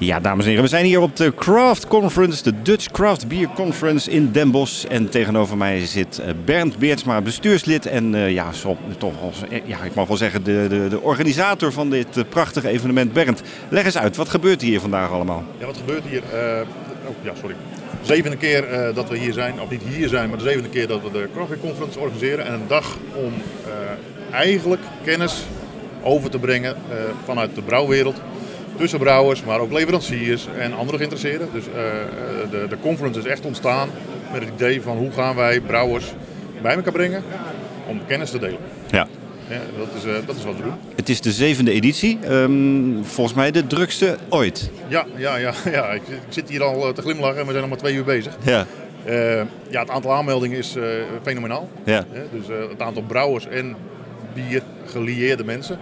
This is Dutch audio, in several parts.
Ja, dames en heren, we zijn hier op de Craft Conference, de Dutch Craft Beer Conference in Den Bosch. En tegenover mij zit eh, Bernd Beertsma, bestuurslid en uh, ja, toch eh, ja, ik mag wel zeggen de, de, de organisator van dit prachtige evenement. Bernd, leg eens uit, wat gebeurt hier vandaag allemaal? Ja, wat gebeurt hier? Oh, ja, sorry. Zevende keer dat we hier zijn, of niet hier zijn, maar de zevende keer dat we de Craft Beer Conference organiseren. En een dag om eigenlijk kennis over te brengen vanuit de brouwwereld tussen brouwers, maar ook leveranciers en andere geïnteresseerden. Dus uh, de, de conference is echt ontstaan met het idee van hoe gaan wij brouwers bij elkaar brengen om kennis te delen. Ja. ja dat, is, uh, dat is wat we doen. Het is de zevende editie. Um, volgens mij de drukste ooit. Ja, ja, ja, ja. Ik, ik zit hier al te glimlachen en we zijn al maar twee uur bezig. Ja. Uh, ja, het aantal aanmeldingen is fenomenaal. Ja. dus het aantal brouwers en bier gelieerde mensen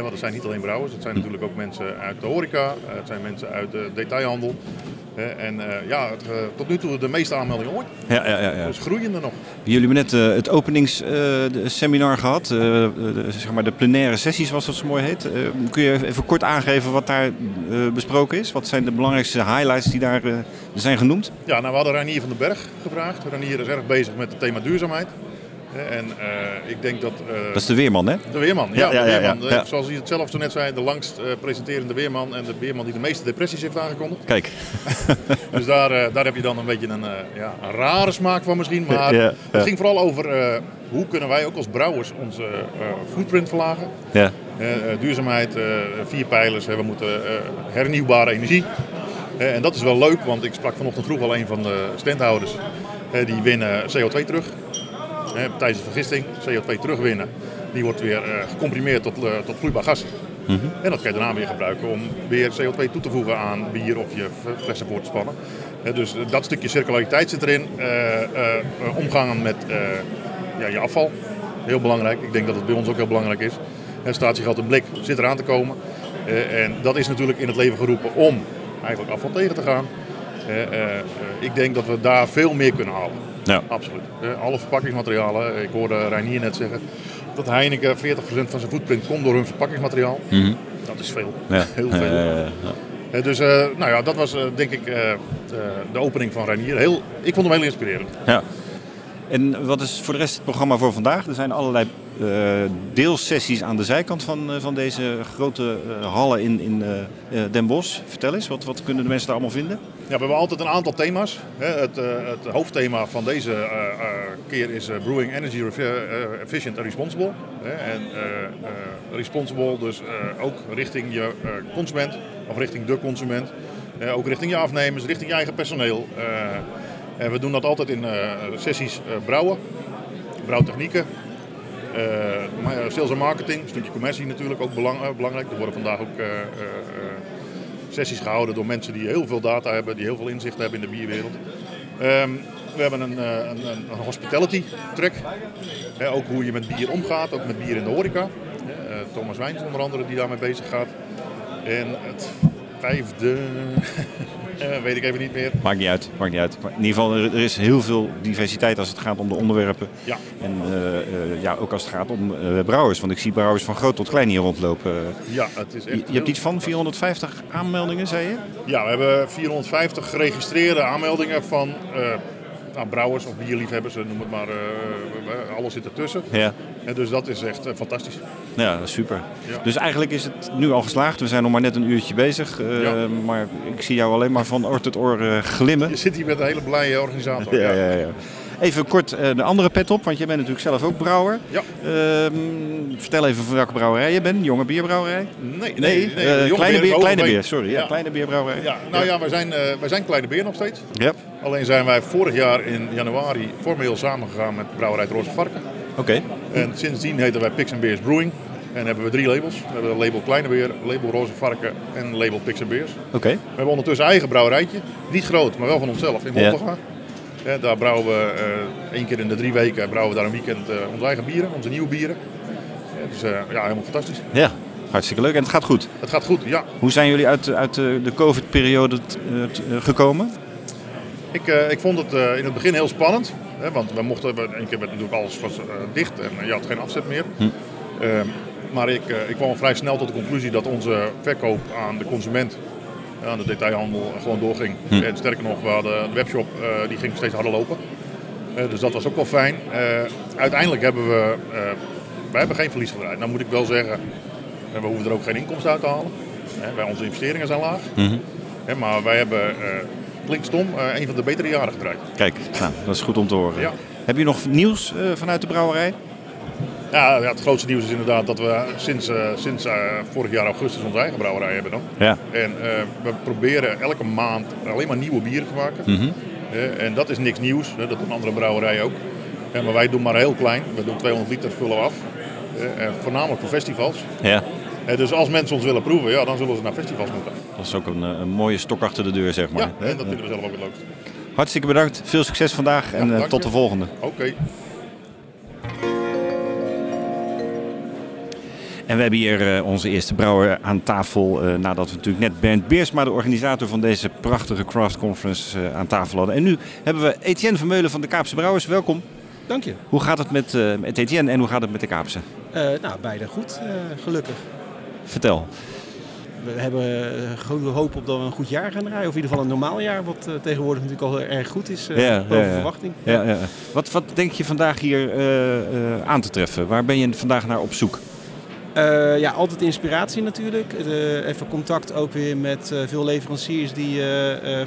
want het zijn niet alleen brouwers, het zijn natuurlijk ook mensen uit de horeca, eh, het zijn mensen uit de detailhandel. En uh, ja, het, uh, tot nu toe de meeste aanmeldingen ooit. Ja, ja, ja, ja. Dus groeiende nog. Jullie hebben net uh, het openingsseminar gehad, de, zeg maar de plenaire sessies zoals dat zo mooi heet. kun je even kort aangeven wat daar besproken is? Wat zijn de belangrijkste highlights die daar zijn genoemd? Ja, nou, we hadden Ranier van den Berg gevraagd. Ranier is erg bezig met het thema duurzaamheid. En uh, ik denk dat... Uh, dat is de weerman, hè? De weerman, ja. ja, ja, weerman. ja Zoals hij het zelf zo net zei, de langst uh, presenterende weerman en de weerman die de meeste depressies heeft aangekondigd. Kijk. dus daar, daar heb je dan een beetje een, ja, een rare smaak van misschien. Maar het ging vooral over hoe kunnen wij ook als brouwers onze footprint verlagen. Ja. duurzaamheid, vier pijlers, we moeten hernieuwbare energie. en dat is wel leuk, want ik sprak vanochtend vroeg al een van de standhouders. die winnen CO2 terug tijdens de vergisting CO2 terugwinnen. Die wordt weer uh, gecomprimeerd tot, uh, tot vloeibaar gas. Mm -hmm. En dat kan je daarna weer gebruiken om weer CO2 toe te voegen aan bier of je flessen voor te spannen. dus dat stukje circulariteit zit erin. Omgaan met ja, je afval. Heel belangrijk. Ik denk dat het bij ons ook heel belangrijk is. Statiegeld en blik zit eraan te komen. en dat is natuurlijk in het leven geroepen om eigenlijk afval tegen te gaan. ik denk dat we daar veel meer kunnen halen. Ja. Absoluut. alle verpakkingsmaterialen. Ik hoorde Reinier net zeggen dat Heineken 40% van zijn footprint komt door hun verpakkingsmateriaal. Mm Dat is veel. Ja. Heel veel. Ja, ja, dus uh, nou ja, dat was uh, denk ik uh, de opening van Reinier. Heel, ik vond hem heel inspirerend. Ja. En wat is voor de rest het programma voor vandaag? Er zijn allerlei deelsessies aan de zijkant van, uh, van deze grote uh, hallen in, in Den Bosch. Vertel eens, wat, wat kunnen de mensen daar allemaal vinden? Ja, we hebben altijd een aantal thema's. Het, het hoofdthema van deze keer is Brewing Energy Efficient and Responsible. En responsible dus ook richting je consument of richting de consument. ook richting je afnemers, richting je eigen personeel. En we doen dat altijd in sessies brouwen, brouwtechnieken, sales en marketing, een stukje commercie natuurlijk ook uh, belangrijk. Er worden vandaag ook uh, sessies gehouden door mensen die heel veel data hebben, die heel veel inzicht hebben in de bierwereld. Um, we hebben een, een, een, een hospitality track. ook hoe je met bier omgaat, ook met bier in de horeca. Thomas Wijns onder andere die daarmee bezig gaat. En het vijfde, weet ik even niet meer. Maakt niet uit, maakt niet uit. Maar in ieder geval, er, is heel veel diversiteit als het gaat om de onderwerpen. Ja. En uh, uh, ja, ook als het gaat om uh, brouwers. Want ik zie brouwers van groot tot klein hier rondlopen. Ja, het is echt je, je hebt iets van 450 aanmeldingen, zei je? Ja, we hebben 450 geregistreerde aanmeldingen van nou, brouwers of bierliefhebbers, noem het maar, alles zit ertussen. Ja. En dus dat is echt uh, fantastisch. Ja, super. Ja. Dus eigenlijk is het nu al geslaagd. We zijn nog maar net een uurtje bezig. Uh, ja. Maar ik zie jou alleen maar van oor tot oor glimmen. Je zit hier met een hele blije organisator. ja, ja, ja. Even kort de andere pet op, want jij bent natuurlijk zelf ook brouwer. Ja. Uh, vertel even van welke brouwerij je bent. Jonge bierbrouwerij? Nee, nee, nee, nee uh, kleine, beer, kleine beer, sorry. Ja. Ja. kleine bierbrouwerij. Ja, nou ja, ja wij, zijn, uh, wij zijn Kleine Beer nog steeds. Yep. Alleen zijn wij vorig jaar in januari formeel samengegaan met brouwerij Roze Varken. Oké. Okay. En sindsdien heten wij Pix Beers Brewing. En hebben we drie labels. We hebben label Kleine Beer, label Roze Varken en label Pix Beers. Oké. Okay. We hebben ondertussen eigen brouwerijtje. Niet groot, maar wel van onszelf in. Hè, daar brouwen we eh, één keer in de drie weken brouwen we daar een weekend eh, onze eigen bieren, onze nieuwe bieren. Ja, dus eh, ja, helemaal fantastisch. Ja, hartstikke leuk. En het gaat goed. Het gaat goed, ja. Hoe zijn jullie uit, uit de, de COVID-periode gekomen? Ik, ik vond het in het begin heel spannend. Hè, want we mochten, we- één keer werd natuurlijk alles was, eh, dicht en je had geen afzet meer. Ehm, maar ik, eh, ik kwam vrij snel tot de conclusie dat onze verkoop aan de consument, eh, aan de detailhandel, eh, gewoon doorging. En sterker nog, we hadden een webshop eh, die ging steeds harder lopen. Eh, dus dat was ook wel fijn. Eh, uiteindelijk hebben we, eh, wij hebben geen verlies gedraaid. Nou moet ik wel zeggen, eh, we hoeven er ook geen inkomsten uit te halen. Hè, wij, onze investeringen zijn laag. Hè, maar wij hebben, eh, klinkt stom, eh, een van de betere jaren gedraaid. Kijk, nou, dat is goed om te horen. Ja. Heb je nog nieuws eh, vanuit de brouwerij? Ja, ja, het grootste nieuws is inderdaad dat we sinds, eh, sinds vorig jaar augustus onze eigen brouwerij hebben dan. Ja. En we proberen elke maand alleen maar nieuwe bieren te maken. Mhm. En dat is niks nieuws, dat doen andere brouwerijen ook. Maar wij doen maar heel klein, we doen 200 liter vullen af. Voornamelijk voor festivals. Ja. Dus als mensen ons willen proeven, ja, dan zullen ze naar festivals moeten. Dat is ook een, eh, een mooie stok achter de deur, zeg maar. Ja, en dat vinden we zelf ook het leukst. Hartstikke bedankt. Veel succes vandaag en eh, tot de volgende. Oké. En we hebben hier eh, onze eerste brouwer aan tafel. eh, nadat we natuurlijk net Bernd Beersma, de organisator van deze prachtige craft conference, aan tafel hadden. En nu hebben we Etienne Vermeulen van de Kaapse Brouwers. Welkom. Dank je. Hoe gaat het met, eh, met Etienne en hoe gaat het met de Kaapse? Eh, nou, beide goed, eh, gelukkig. Vertel. We hebben eh, goede hoop op dat we een goed jaar gaan draaien. Of in ieder geval een normaal jaar, wat eh, tegenwoordig natuurlijk al erg goed is. eh, Ja, boven ja, ja. verwachting. Ja, ja. Wat, wat denk je vandaag hier aan te treffen? Waar ben je vandaag naar op zoek? Ja, altijd inspiratie natuurlijk. Even contact ook weer met veel leveranciers die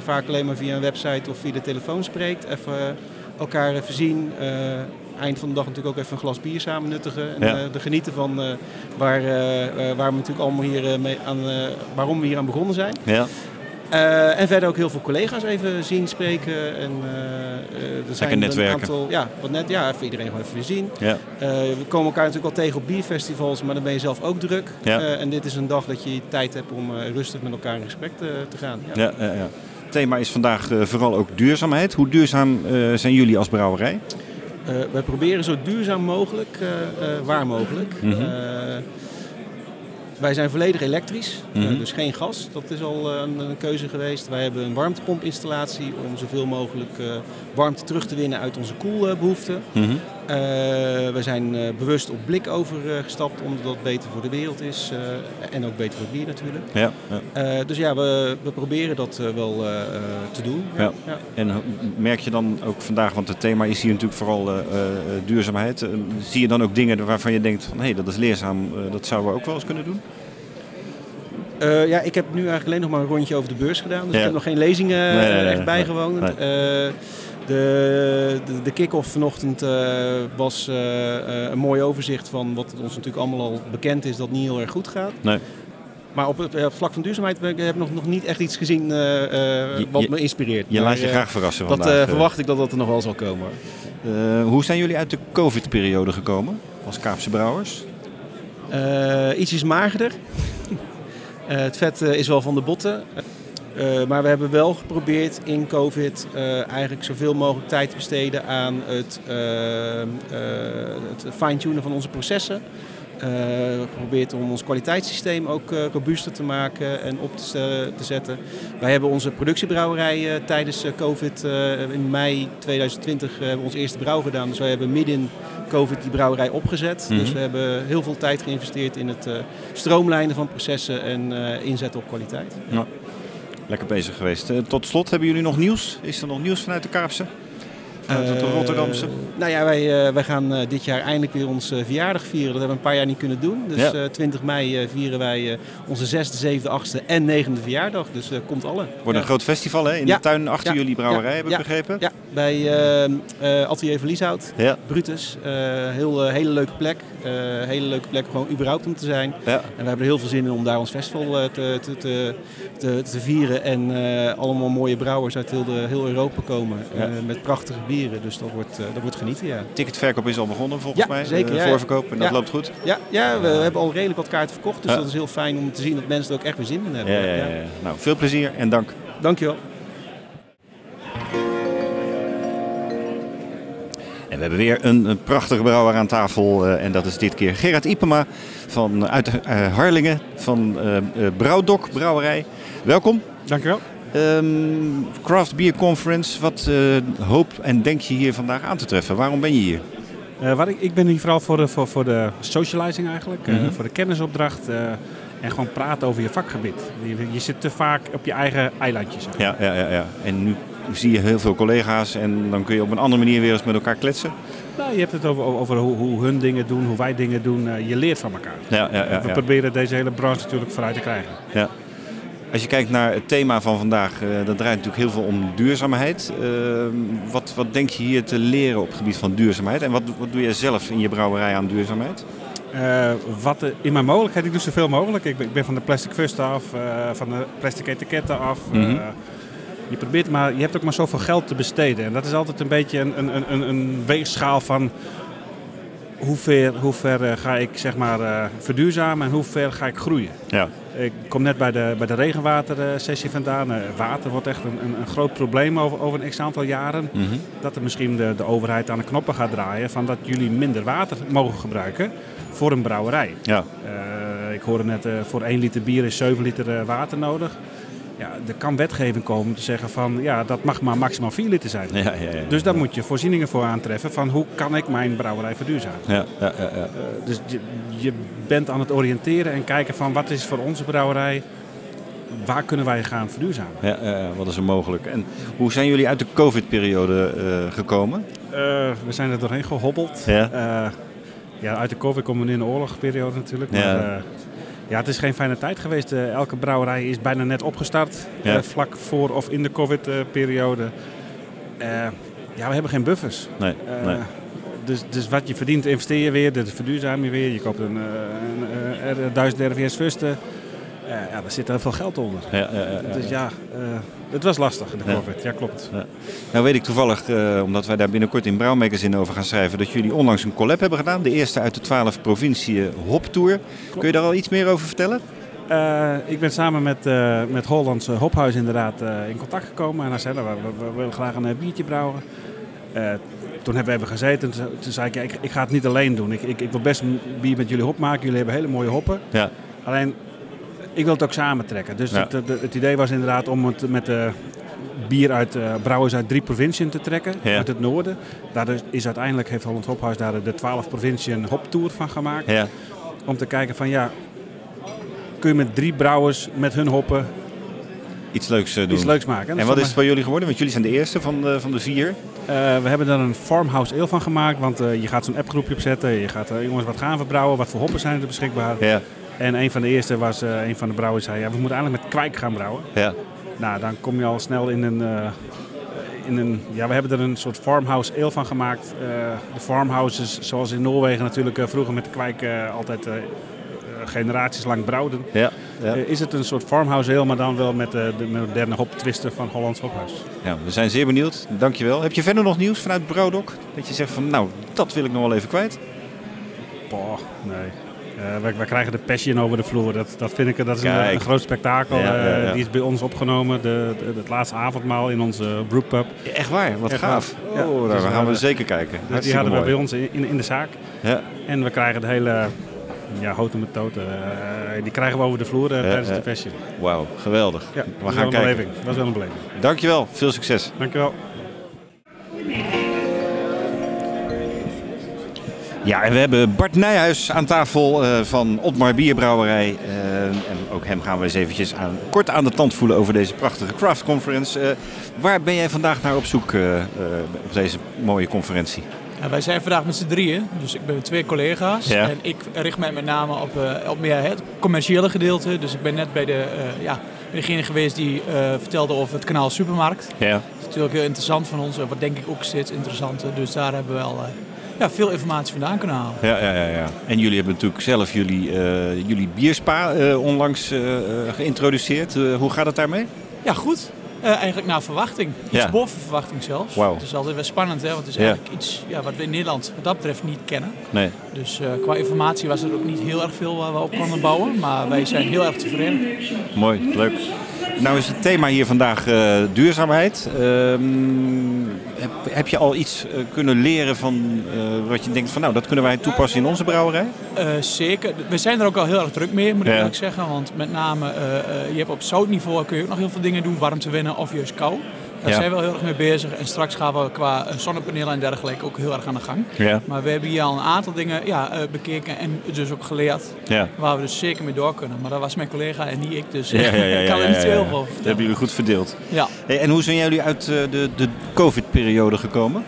vaak alleen maar via een website of via de telefoon spreekt. Even elkaar even zien. Eind van de dag natuurlijk ook even een glas bier samen nuttigen. En Ja. eh, er genieten van eh, waar, eh, waar we natuurlijk allemaal hier mee aan, waarom we hier aan begonnen zijn. Ja. En verder ook heel veel collega's even zien, spreken. En, er zijn een netwerken. aantal, ja, wat net, ja, even iedereen gewoon even weer zien. Ja. We komen elkaar natuurlijk al tegen op bierfestivals, maar dan ben je zelf ook druk. Ja. En dit is een dag dat je tijd hebt om rustig met elkaar in gesprek te, te gaan. Ja. Ja, ja, ja. Het thema is vandaag vooral ook duurzaamheid. Hoe duurzaam zijn jullie als brouwerij? Eh, wij proberen zo duurzaam mogelijk, eh, eh, waar mogelijk. Mhm. Wij zijn volledig elektrisch, Mhm. dus geen gas. Dat is al een, een keuze geweest. Wij hebben een warmtepomp-installatie om zoveel mogelijk warmte terug te winnen uit onze koelbehoeften. Mhm. We zijn eh, bewust op blik overgestapt, omdat dat beter voor de wereld is eh, en ook beter voor het bier natuurlijk. Ja, ja. Eh, dus ja, we, we proberen dat eh, wel eh, eh, te doen. Ja. Ja. En merk je dan ook vandaag, want het thema is hier natuurlijk vooral eh, eh, duurzaamheid. eh, zie je dan ook dingen waarvan je denkt van hé, dat is leerzaam, eh, dat zouden we ook wel eens kunnen doen? Eh, ja, ik heb nu eigenlijk alleen nog maar een rondje over de beurs gedaan. Dus Ja. ik heb nog geen lezingen Nee, nee, eh, nee, echt bijgewoond. Nee. De, de, de kick-off vanochtend eh, was eh, eh, een mooi overzicht van wat ons natuurlijk allemaal al bekend is dat niet heel erg goed gaat. Nee. Maar op het, vlak van duurzaamheid heb ik nog, nog niet echt iets gezien Je- wat me inspireert. Je Maar, laat je graag verrassen Dat vandaag. eh. verwacht ik dat dat er nog wel zal komen. Hoe zijn jullie uit de COVID-periode gekomen als Kaapse brouwers? Eh ietsjes magerder. Het vet is wel van de botten. Eh, maar we hebben wel geprobeerd in COVID eh, eigenlijk zoveel mogelijk tijd te besteden aan het, eh, het fine-tunen van onze processen. We hebben geprobeerd om ons kwaliteitssysteem ook robuuster te maken en op te, zetten. Wij hebben onze productiebrouwerij tijdens COVID in mei 2020 eh, hebben we ons eerste brouw gedaan. Dus wij hebben midden in COVID die brouwerij opgezet. Mhm. Dus we hebben heel veel tijd geïnvesteerd in het stroomlijnen van processen en eh, inzetten op kwaliteit. Lekker bezig geweest. Eh, tot slot, hebben jullie nog nieuws? Is er nog nieuws vanuit de Kaapse? Vanuit de Eh, Rotterdamse? Nou ja, wij, eh, wij gaan eh, dit jaar eindelijk weer onze verjaardag vieren. Dat hebben we een paar jaar niet kunnen doen. Dus Ja. eh, 20 mei vieren wij onze zesde, zevende, achtste en negende verjaardag. Dus komt alle. Wordt Ja. een groot festival hè? in Ja. de tuin achter jullie brouwerij, heb ik begrepen? Ja, bij Atelier Verlieshout. Brutus. Heel, hele leuke plek. Hele leuke plek gewoon überhaupt om te zijn. En we hebben er heel veel zin in om daar ons festival te, te, te, te, vieren. En allemaal mooie brouwers uit heel, de, heel Europa komen. met prachtige Dus dat wordt, eh, dat wordt genieten, ja. Ticketverkoop is al begonnen volgens Ja, mij. zeker, eh, ja, ja. voorverkoop en dat loopt goed. Ja, ja, we hebben al redelijk wat kaarten verkocht. Dus dat is heel fijn om te zien dat mensen er ook echt weer zin in hebben. Ja. Nou, veel plezier en dank. Dankjewel. we hebben weer een, een prachtige brouwer aan tafel. eh, en dat is dit keer Gerard Ipema van, uit eh, Harlingen van eh eh, Brouwdok Brouwerij. Welkom. Dank Ehm, Craft Beer Conference, wat eh, hoop en denk je hier vandaag aan te treffen? Waarom ben je hier? Eh, wat ik, ik ben hier vooral voor de, voor, voor de socializing eigenlijk, eh, Mhm. voor de kennisopdracht en gewoon praten over je vakgebied. Je, je zit te vaak op je eigen eilandje. Zeg. Ja, ja, ja, ja. En nu zie je heel veel collega's en dan kun je op een andere manier weer eens met elkaar kletsen. Nou, je hebt het over, over hoe, hoe hun dingen doen, hoe wij dingen doen. Je leert van elkaar. Ja, ja, ja, We ja. proberen deze hele branche natuurlijk vooruit te krijgen. Ja. Als je kijkt naar het thema van vandaag, eh dat draait natuurlijk heel veel om duurzaamheid. Ehm, wat, wat denk je hier te leren op het gebied van duurzaamheid? En wat, wat doe jij zelf in je brouwerij aan duurzaamheid? Eh, wat in mijn mogelijkheid, ik doe zoveel mogelijk. Ik ben, ik ben van de plastic fusten af, eh, van de plastic etiketten af. Mhm. Eh, je probeert maar, je hebt ook maar zoveel geld te besteden. En dat is altijd een beetje een, een, een, een weegschaal van hoe ver, hoe ver eh, ga ik zeg maar, eh, verduurzamen en hoe ver ga ik groeien. Ja. Ik kom net bij de, bij de regenwatersessie vandaan. Eh, water wordt echt een, een, een groot probleem over, over een x-aantal jaren. Mhm. Dat er misschien de, de overheid aan de knoppen gaat draaien van dat jullie minder water mogen gebruiken voor een brouwerij. Ja. Eh, ik hoorde net, eh, voor 1 liter bier is 7 liter eh, water nodig. Ja, er kan wetgeving komen om te zeggen van ja, dat mag maar maximaal 4 liter zijn. Ja, ja, ja. Dus daar moet je voorzieningen voor aantreffen van hoe kan ik mijn brouwerij verduurzamen. Ja, ja, ja, ja. Eh, dus je, je bent aan het oriënteren en kijken van wat is voor onze brouwerij, waar kunnen wij gaan verduurzamen. Ja, wat is er mogelijk? En hoe zijn jullie uit de COVID-periode eh, gekomen? Eh, we zijn er doorheen gehobbeld. Ja. Eh, ja, uit de COVID komen we nu in de oorlogsperiode natuurlijk. Maar, Ja. ja. het is geen fijne tijd geweest. Elke brouwerij is bijna net opgestart. Ja. vlak voor of in de COVID-periode. Ja, we hebben geen buffers. Nee, nee. Dus, dus wat je verdient, investeer je weer. Dat verduurzaam je weer. Je koopt een, eh, een, eh, 1000 RVS fusten. Ja, daar zit heel veel geld onder. Ja, ja, ja, ja. Dus ja, eh, het was lastig de. COVID. Ja, klopt. Nou weet ik toevallig, eh, omdat wij daar binnenkort in Brouw Magazine over gaan schrijven, dat jullie onlangs een collab hebben gedaan. De eerste uit de 12 provincie Hop Tour. Kun je daar al iets meer over vertellen? Ik ben samen met, eh met Hollandse Hophuis inderdaad in contact gekomen. En hij zei, we, we- we willen graag een biertje brouwen. Eh, toen hebben we even gezeten. Toen, toen zei ik, ja, ik, ik ga het niet alleen doen. Ik, ik, ik wil best bier met jullie hop maken. Jullie hebben hele mooie hoppen. Ja. Alleen, ik wil het ook samen trekken. Dus Ja. het, het, het idee was inderdaad om het met de bier uit eh, brouwers uit drie provinciën te trekken. Ja. Uit het noorden. Daardoor is uiteindelijk, heeft Holland Hophuis daar de 12 provinciën hoptour van gemaakt Ja. om te kijken van ja, kun je met drie brouwers met hun hoppen Iets leuks eh, doen. iets leuks maken. En wat is het voor jullie geworden? Want jullie zijn de eerste van de, van de vier. Eh, we hebben er een farmhouse ale van gemaakt, want eh, je gaat zo'n appgroepje opzetten. Je gaat eh, jongens wat gaan verbrouwen, wat voor hoppen zijn er beschikbaar. Ja. En een van de eerste was, een van de brouwers zei, ja, we moeten eigenlijk met kwijk gaan brouwen. Ja. Nou, dan kom je al snel in een, in een ja, we hebben er een soort farmhouse ale van gemaakt. Eh, de farmhouses, zoals in Noorwegen natuurlijk vroeger met kwijk altijd generaties lang brouwden. Ja. Ja. Eh, is het een soort farmhouse ale, maar dan wel met eh, de moderne hoptwister van Hollands Hophuis. ja, we zijn zeer benieuwd. Dankjewel. Heb je verder nog nieuws vanuit Brouwdok? Dat je zegt van, nou, dat wil ik nog wel even kwijt. Boah, nee. Eh, wij, wij krijgen de passion over de vloer. Dat, dat vind ik dat is een, groot spektakel. Ja, ja, ja. Die is bij ons opgenomen. De, de- het laatste avondmaal in onze brewpub. Echt waar, wat Echt gaaf. waar. Oh, Dus daar we gaan we zeker kijken. Dus die hadden we mooi. bij ons in, in, in de zaak. Ja. En we krijgen de hele ja, houten met toten. eh, die krijgen we over de vloer eh, tijdens de passion. Wauw, geweldig. Ja, we gaan wel een kijken. beleving. Dat is wel een beleving. Dankjewel, veel succes. Dankjewel. Ja, en we hebben Bart Nijhuis aan tafel eh, van Otmar Bierbrouwerij. En ook hem gaan we eens eventjes aan, kort aan de tand voelen over deze prachtige craft conference. Waar ben jij vandaag naar op zoek op deze mooie conferentie? Wij zijn vandaag met z'n drieën, dus ik ben met twee collega's. Ja. En ik richt mij met name op, eh, op meer het commerciële gedeelte. Dus ik ben net bij, de, eh, ja, degene geweest die eh, vertelde over het kanaal Supermarkt. Ja. Dat is natuurlijk heel interessant van ons, en wat denk ik ook steeds interessanter. Dus daar hebben we wel ja, veel informatie vandaan kunnen halen. Ja, ja, ja, ja. En jullie hebben natuurlijk zelf jullie, jullie bierspa onlangs geïntroduceerd. Hoe gaat het daarmee? Ja, goed. Eh, eigenlijk naar verwachting. Iets Ja. boven verwachting zelfs. Het is altijd wel spannend, hè? want het is Ja. eigenlijk iets ja, wat we in Nederland wat dat betreft niet kennen. Nee. Dus eh, qua informatie was er ook niet heel erg veel waar we op konden bouwen. Maar wij zijn heel erg tevreden. Mooi, leuk. Nou is het thema hier vandaag eh, duurzaamheid. Ehm, heb, heb je al iets eh, kunnen leren van eh, wat je denkt van nou, dat kunnen wij toepassen in onze brouwerij? Eh, zeker. We zijn er ook al heel erg druk mee, moet ik Ja. eerlijk zeggen. Want met name, je hebt op zoutniveau kun je ook nog heel veel dingen doen. Warmte winnen of juist kou. Daar Ja. zijn we wel heel erg mee bezig. En straks gaan we qua eh, zonnepanelen en dergelijke ook heel erg aan de gang. Ja. Maar we hebben hier al een aantal dingen ja, eh, bekeken en dus ook geleerd. Ja. Waar we dus zeker mee door kunnen. Maar dat was mijn collega en niet ik. Dus ik kan er niet heel veel over Dat vertellen. hebben jullie goed verdeeld. Ja, Hey, en hoe zijn jullie uit eh, de, de COVID-periode gekomen?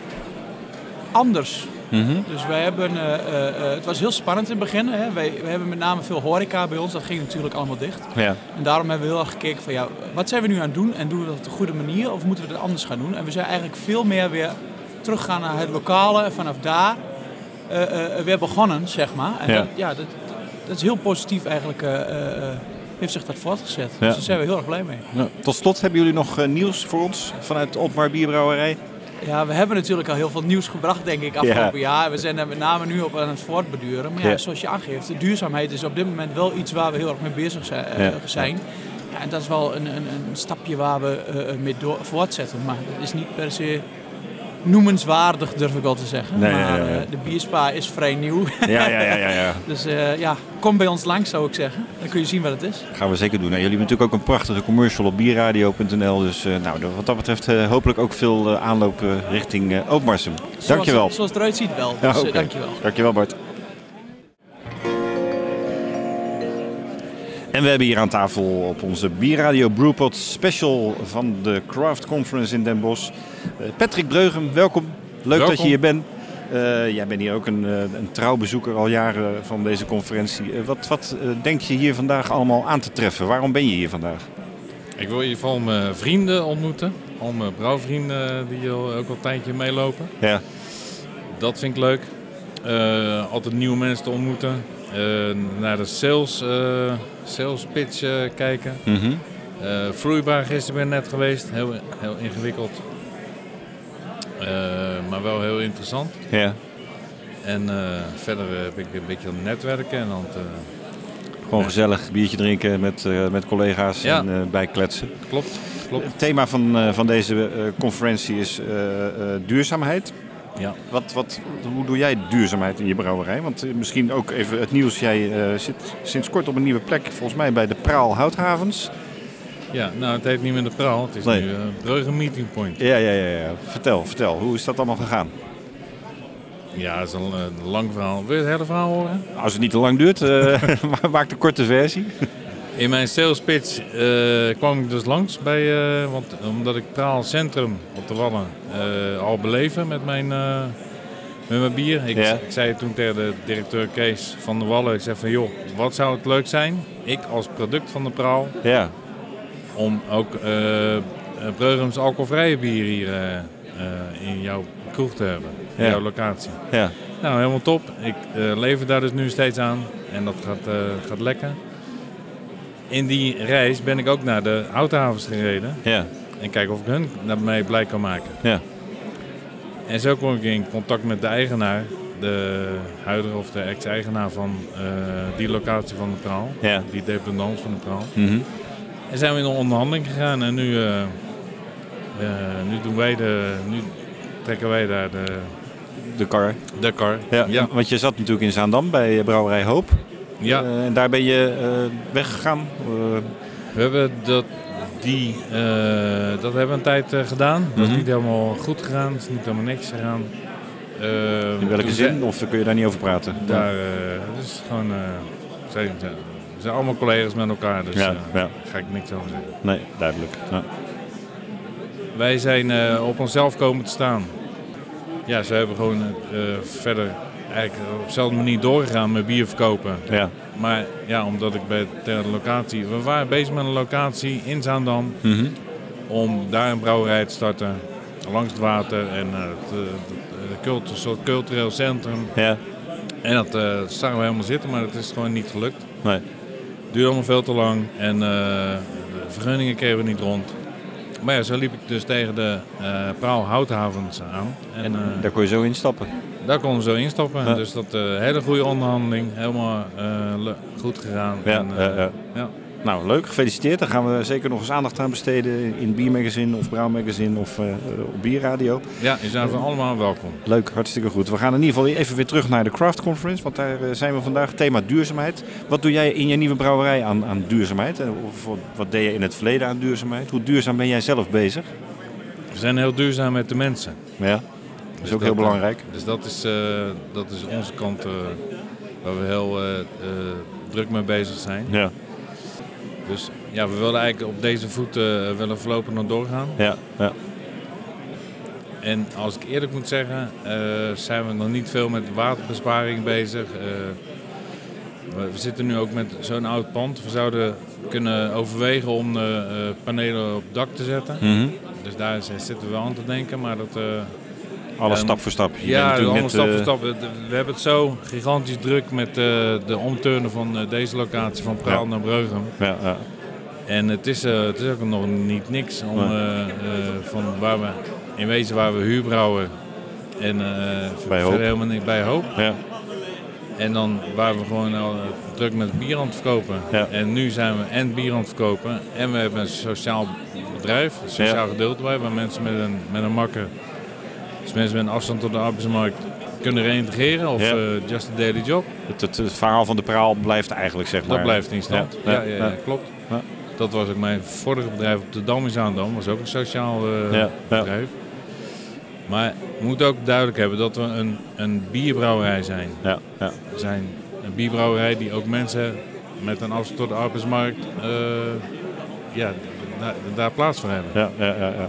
anders. Mhm. Dus wij hebben, eh, eh, eh, het was heel spannend in het begin. Hè. Wij, wij hebben met name veel horeca bij ons. Dat ging natuurlijk allemaal dicht. Ja. En daarom hebben we heel erg gekeken van ja, wat zijn we nu aan het doen? En doen we dat op de goede manier of moeten we het anders gaan doen? En we zijn eigenlijk veel meer weer teruggaan naar het lokale en vanaf daar weer begonnen, zeg maar. En Ja. Dat, ja, dat, dat is heel positief eigenlijk, heeft zich dat voortgezet. Ja. Dus daar zijn we heel erg blij mee. Tot slot hebben jullie nog nieuws voor ons vanuit de Otmar Bierbrouwerij? Ja, we hebben natuurlijk al heel veel nieuws gebracht, denk ik, afgelopen jaar. We zijn er met name nu op aan het voortbeduren. Maar ja, Ja. zoals je aangeeft, de duurzaamheid is op dit moment wel iets waar we heel erg mee bezig zijn. eh, Ja. en dat is wel een, een, een stapje waar we eh, mee door, voortzetten. Maar dat is niet per se noemenswaardig, durf ik wel te zeggen. Nee, maar ja, ja, ja. eh, de bierspa is vrij nieuw. Ja, ja, ja, ja, ja. dus eh, ja, kom bij ons langs, zou ik zeggen. Dan kun je zien wat het is. Gaan we zeker doen. Nou, jullie hebben natuurlijk ook een prachtige commercial op bierradio.nl. Dus eh, nou, wat dat betreft hopelijk ook veel aanloop richting eh Ootmarsum. Dankjewel. Zoals, zoals het eruit ziet wel. Dus oké. dankjewel. Dankjewel Bart. En we hebben hier aan tafel op onze Bierradio Brewpot special van de Craft Conference in Den Bosch. Eh, Patrick Breugem, welkom. Leuk dat je hier bent. Eh, jij bent hier ook een, eh, een trouw bezoeker al jaren van deze conferentie. Wat wat denk je hier vandaag allemaal aan te treffen? Waarom ben je hier vandaag? Ik wil in ieder geval mijn vrienden ontmoeten. Al mijn brouwvrienden die ook al een tijdje meelopen. Ja, Dat vind ik leuk. Altijd nieuwe mensen te ontmoeten. Eh, naar de sales, eh, sales pitch eh, kijken. Eh, vloeibaar gisteren ben ik net geweest. Heel, heel ingewikkeld. Maar wel heel interessant. ja. En verder ben ik een beetje aan netwerken. En aan het, Gewoon gezellig biertje drinken met, met collega's Ja. en eh, bijkletsen. klopt, klopt. Het thema van, van deze conferentie is duurzaamheid. Ja. Wat, wat, hoe doe jij duurzaamheid in je brouwerij? Want eh, misschien ook even het nieuws. Jij eh, zit sinds kort op een nieuwe plek, volgens mij bij de Praal Houthavens. Ja, nou het heet niet meer de praal. Het is Nee. nu uh, Breugen Meeting Point. Ja, ja, ja, ja. Vertel, vertel. Hoe is dat allemaal gegaan? Ja, dat is een, een lang verhaal. Wil je het hele verhaal horen? Als het niet te lang duurt, maak de korte versie. In mijn sales pitch eh, kwam ik dus langs bij, eh, want omdat ik Praal Centrum op de Wallen eh, al beleven met mijn, met mijn bier. Ik, Ja. ik zei toen tegen de directeur Kees van de Wallen, ik zei van joh, wat zou het leuk zijn, ik als product van de Praal, Ja, om ook Breugums alcoholvrije bier hier in jouw kroeg te hebben, in Ja. jouw locatie. ja. Nou, helemaal top. Ik lever daar dus nu steeds aan en dat gaat, gaat lekker. In die reis ben ik ook naar de houthavens gereden ja, en kijken of ik hun daarmee blij kan maken. ja. En zo kwam ik in contact met de eigenaar, de huidige of de ex-eigenaar van eh, die locatie van de Praal, Ja. die dependance van de Praal. Mhm. En zijn we in een onderhandeling gegaan en nu, eh, eh, nu, doen wij de, nu trekken wij daar de, De kar. de kar. Ja, ja. Want je zat natuurlijk in Zaandam bij Brouwerij Hoop. Ja. Eh, en daar ben je eh, weggegaan. Eh, We hebben dat, die, dat hebben we een tijd gedaan. Dat is Mhm. niet helemaal goed gegaan, is niet helemaal niks gegaan. In welke zin? Of kun je daar niet over praten? Daar, het is gewoon, zijn, we zijn allemaal collega's met elkaar, dus Ja, ja. daar ga ik niks over zeggen. Nee, duidelijk. Ja. Wij zijn op onszelf komen te staan. Ja, ze hebben gewoon verder eigenlijk op dezelfde manier doorgegaan met bier verkopen. Ja. Maar ja, omdat ik bij de locatie... We waren bezig met een locatie in Zaandam. Mhm. om daar een brouwerij te starten langs het water en eh, het, eh, het, eh, een soort cultureel centrum. Ja. En dat eh zagen we helemaal zitten, maar dat is gewoon niet gelukt. Nee. Het duurde allemaal veel te lang en de vergunningen kregen we niet rond. Maar ja, zo liep ik dus tegen de eh Praal Houthavens aan. En, eh, Daar kon je zo instappen. Daar konden we zo instappen. Ja. Dus dat eh hele goede onderhandeling, helemaal eh, goed gegaan. Ja, En, eh, ja, ja. ja. Nou, leuk. Gefeliciteerd. Daar gaan we zeker nog eens aandacht aan besteden in Biermagazine of Brouw Magazine of op Bierradio. Ja, je zijn van allemaal welkom. Leuk, hartstikke goed. We gaan in ieder geval even weer terug naar de Craft Conference, want daar zijn we vandaag. Thema duurzaamheid. Wat doe jij in je nieuwe brouwerij aan, aan duurzaamheid? Of wat- deed je in het verleden aan duurzaamheid? Hoe duurzaam ben jij zelf bezig? We zijn heel duurzaam met de mensen. Ja, is Dus ook heel eh, belangrijk. Dus dat is, eh, dat is onze kant eh, waar we heel druk mee bezig zijn. Ja, Dus ja, we willen eigenlijk op deze voet willen voorlopig nog doorgaan. ja, ja. En als ik eerlijk moet zeggen, zijn we nog niet veel met waterbesparing bezig. We, we zitten nu ook met zo'n oud pand. We zouden kunnen overwegen om eh, panelen op het dak te zetten. Mhm. Dus daar zitten we wel aan te denken. Maar dat, Alles Ja, stap voor stap. Je ja, allemaal net, stap eh, voor stap. We- hebben het zo gigantisch druk met eh, de omturnen van eh, deze locatie van Praal Ja. naar Breugem. Ja, ja. En het is, eh, het is ook nog niet niks om eh, eh, van waar we in wezen waar we huur brouwen en eh, Bij Hoop. helemaal niet bij hoop. ja. En dan waar we gewoon al eh, druk met bier aan het verkopen. Ja. En nu zijn we en bier aan het verkopen en we hebben een sociaal bedrijf, een sociaal gedeelte bij, waar mensen met een, met een makker, dus mensen met een afstand tot de arbeidsmarkt kunnen reïntegreren of Ja. eh, just a daily job. Het, het, het verhaal van de praal blijft eigenlijk, zeg maar. Dat blijft in stand. Ja, Ja, ja, klopt. Ja. Dat was ook mijn vorige bedrijf op de Dam in Zaandam. was ook een sociaal eh, Ja, ja. bedrijf. Maar we moeten ook duidelijk hebben dat we een, een bierbrouwerij zijn. Ja, ja. We zijn een bierbrouwerij die ook mensen met een afstand tot de arbeidsmarkt eh, ja, daar, daar plaats voor hebben. Ja, ja, ja, ja.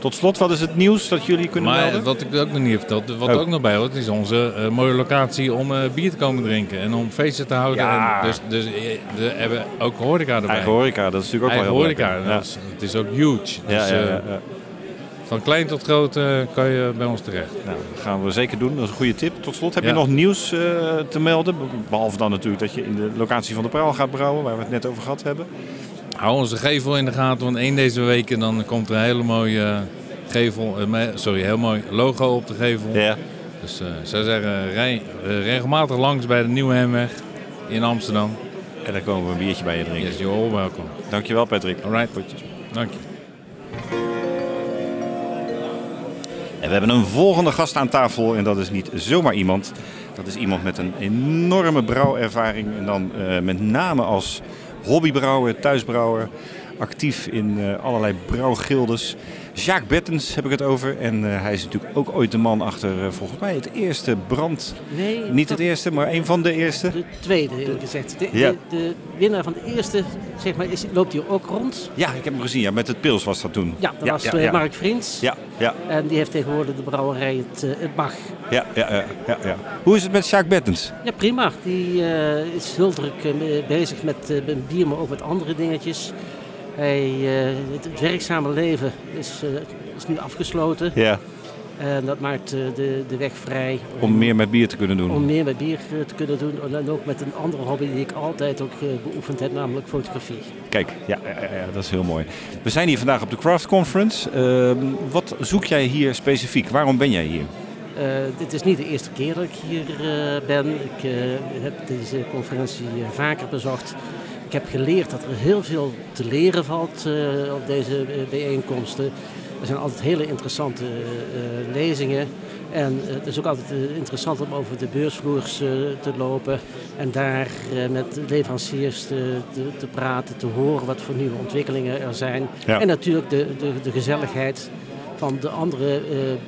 Tot slot, wat is het nieuws dat jullie kunnen Maar melden? wat ik ook nog niet heb verteld, wat Oh. ook nog bij hoort, is onze eh, mooie locatie om eh, bier te komen drinken en om feesten te houden. Ja. En dus dus eh, we hebben ook horeca erbij. Eigen horeca, dat is natuurlijk ook Eigen wel heel horeca, dat is, het is ook huge. Dus, ja. Van klein tot groot kan je bij ons terecht. Nou, dat gaan we zeker doen. Dat is een goede tip. Tot slot, heb je nog nieuws te melden? Be- Behalve dan natuurlijk dat je in de locatie van de Praal gaat brouwen, waar we het net over gehad hebben. Hou onze gevel in de gaten, want één deze weken dan komt er een hele mooie eh, gevel, eh, sorry, heel mooi logo op de gevel. Ja. Dus eh, ik zou zeggen, rij eh, regelmatig langs bij de Nieuwe Hemweg in Amsterdam. En dan komen we een biertje bij je drinken. Yes, you're all welcome. Dankjewel Patrick. Alright, dank je. En we hebben een volgende gast aan tafel en dat is niet zomaar iemand. Dat is iemand met een enorme brouwervaring en dan eh, met name als hobbybrouwer, thuisbrouwer, actief in eh, allerlei brouwgildes. Jacques Bettens heb ik het over en eh, hij is natuurlijk ook ooit de man achter eh, volgens mij het eerste brand. Nee, Niet het eerste, maar een van de eerste. De tweede, eerlijk gezegd. De, Ja. de, de winnaar van de eerste, zeg maar, is, loopt hier ook rond. Ja, ik heb hem gezien. Ja, met het pils was dat toen. Ja, dat ja, was ja, eh. Mark Vriends. Ja, ja, En die heeft tegenwoordig de brouwerij Het, het Mag. ja, ja, ja, ja, ja. Hoe is het met Jacques Bettens? Ja, prima. Die is heel druk bezig met, met bier, maar ook met andere dingetjes. Hij, eh, het, werkzame leven is, eh, is nu afgesloten. Ja, En dat maakt eh, de, de weg vrij om meer met bier te kunnen doen. om meer met bier te kunnen doen. En ook met een andere hobby die ik altijd ook beoefend heb, namelijk fotografie. Kijk, ja, ja, dat is heel mooi. We zijn hier vandaag op de Craft Conference. Ehm, wat zoek jij hier specifiek? Waarom ben jij hier? Dit is niet de eerste keer dat ik hier ben. Ik heb deze conferentie vaker bezocht. Ik heb geleerd dat er heel veel te leren valt eh, op deze eh, bijeenkomsten. Er zijn altijd hele interessante eh, lezingen. En het is ook altijd interessant om over de beursvloers te lopen en daar met leveranciers te, te, te praten, te horen wat voor nieuwe ontwikkelingen er zijn. Ja. En natuurlijk de, de, de gezelligheid van de andere eh,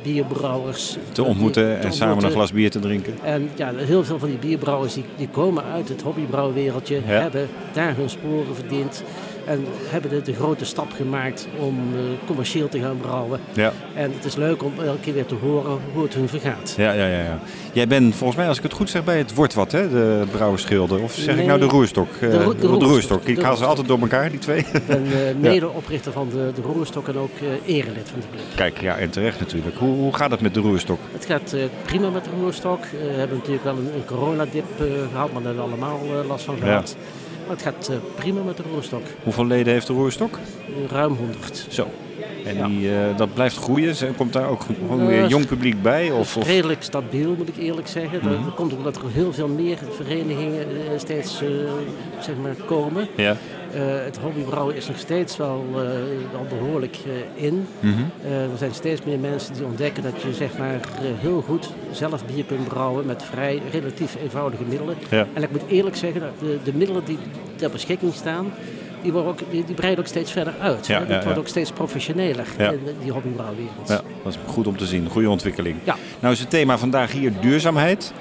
bierbrouwers Te ontmoeten te en samen een glas bier te drinken. En ja, heel veel van die bierbrouwers die, die komen uit het hobbybrouwwereldje, Ja. hebben daar hun sporen verdiend en hebben de, de grote stap gemaakt om eh, commercieel te gaan brouwen. Ja. En het is leuk om elke keer weer te horen hoe het hun vergaat. Ja, ja, ja, ja. Jij bent volgens mij, als ik het goed zeg, bij het wordt wat, hè? De brouwersschilder. Of zeg ik nou de roerstok? de Eh, roe- de roerstok. Ik De haal ze altijd door elkaar, die twee. Ik ben eh, medeoprichter van de, de Roerstok en ook erelid van de club. Kijk, ja, en terecht natuurlijk. Hoe, hoe gaat het met de roerstok? Het gaat prima met de roerstok. We hebben natuurlijk wel een, een coronadip eh, gehad, maar daar hebben we allemaal last van Ja. Maar het gaat eh, prima met de roerstok. Hoeveel leden heeft de roerstok? Ruim 100. Zo. En die, eh, dat blijft groeien. Komt daar ook gewoon Ja, weer jong publiek bij? Of, redelijk stabiel, moet ik eerlijk zeggen. Dat, Mhm. dat komt omdat er heel veel meer verenigingen eh, steeds eh, zeg maar komen. Ja. Eh, het hobbybrouwen is nog steeds wel, eh, wel behoorlijk eh, in. Eh, er zijn steeds meer mensen die ontdekken dat je zeg maar, eh, heel goed zelf bier kunt brouwen met vrij relatief eenvoudige middelen. Ja. En ik moet eerlijk zeggen, dat de, de middelen die ter beschikking staan, die, worden ook, die, die breiden ook steeds verder uit. Ja, hè. ja, Het wordt ook steeds professioneler, in die hobbybrouwwereld. Ja, dat is goed om te zien. Goede ontwikkeling. Nou is het thema vandaag hier duurzaamheid.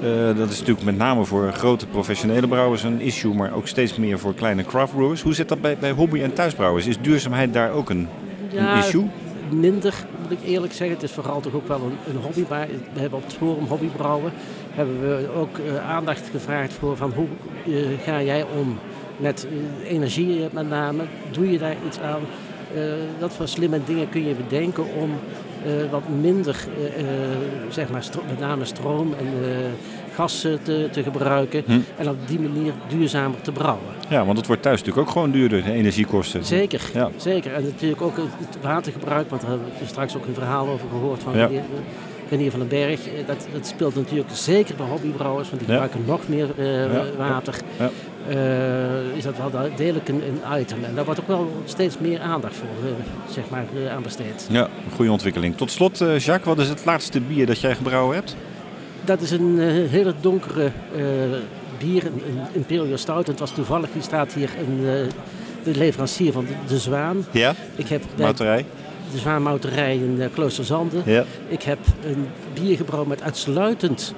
Eh, dat is natuurlijk met name voor grote professionele brouwers een issue, maar ook steeds meer voor kleine craft brewers. Hoe zit dat bij, bij hobby- en thuisbrouwers? Is duurzaamheid daar ook een, een issue? minder, moet ik eerlijk zeggen. Het is vooral toch ook wel een, een hobby. Maar we hebben op het forum Hobbybrouwen hebben we ook eh, aandacht gevraagd voor van hoe eh, ga jij om met energie met name. Doe je daar iets aan? Eh, wat voor slimme dingen kun je bedenken om eh, wat minder, eh, zeg maar, met name stroom en gas te, te gebruiken. Hm. En op die manier duurzamer te brouwen. Ja, want het wordt thuis natuurlijk ook gewoon duurder, de energiekosten. Zeker, Ja. zeker. En natuurlijk ook het watergebruik, want daar hebben we straks ook een verhaal over gehoord van Ja. Renier, van den Berg. Dat, dat speelt natuurlijk zeker bij hobbybrouwers, want die Ja. gebruiken nog meer Ja. water. Eh, is dat wel degelijk een, een item. En daar wordt ook wel steeds meer aandacht voor eh, zeg maar, eh, aan besteed. Ja, een goede ontwikkeling. Tot slot, Jacques, wat is het laatste bier dat jij gebrouwen hebt? Dat is een hele donkere bier, een, een Imperial Stout. En het was toevallig, die staat hier een, de leverancier van de, de Zwaan. Ja, Ik heb mouterij. de Zwaanmouterij in eh, Kloosterzande. Ja. Ik heb een bier gebrouwen met uitsluitend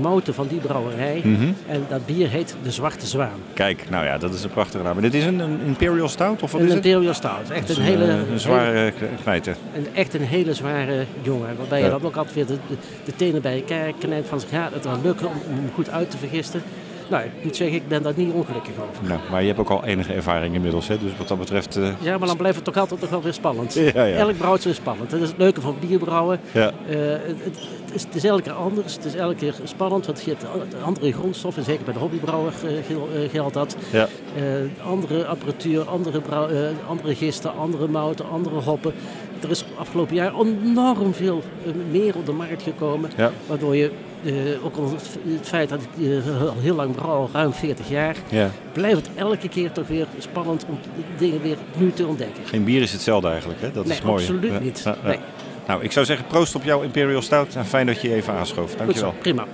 mouten van die brouwerij. Mhm. En dat bier heet de Zwarte Zwaan. Kijk, nou ja, dat is een prachtige naam. En dit is een, een Imperial Stout, of wat een is het? Imperial Stout. Echt een, hele, eh, een zware knijter. een, echt een hele zware jongen. Waarbij Ja. je dan ook altijd weer de, de, de tenen bij elkaar knijpt van gaat het wel lukken om, om hem goed uit te vergisten. Nou, ik moet zeggen, ik ben daar niet ongelukkig over. Nou, maar je hebt ook al enige ervaring inmiddels, hè? dus wat dat betreft... eh, Ja, maar dan blijft het toch altijd nog wel weer spannend. Ja, ja. Elk brouwtje is spannend. Dat is het leuke van bierbrouwen. Ja. Eh, het, is, het is elke keer anders. Het is elke keer spannend. Want je hebt andere grondstoffen. Zeker bij de hobbybrouwer eh, geldt dat. Ja. Andere apparatuur, andere, andere gisten, andere mouten, andere hoppen. Er is afgelopen jaar enorm veel eh, meer op de markt gekomen. Ja. Waardoor je, eh, ook al het, feit dat ik eh, al heel lang brouw, ruim 40 jaar, Ja. blijft het elke keer toch weer spannend om dingen weer nu te ontdekken. Geen bier is hetzelfde eigenlijk, hè? dat Nee, is mooi. absoluut Ja, niet. Nee. Nou, ik zou zeggen proost op jouw Imperial Stout en fijn dat je je even aanschoof. Goed Dankjewel. zo, prima.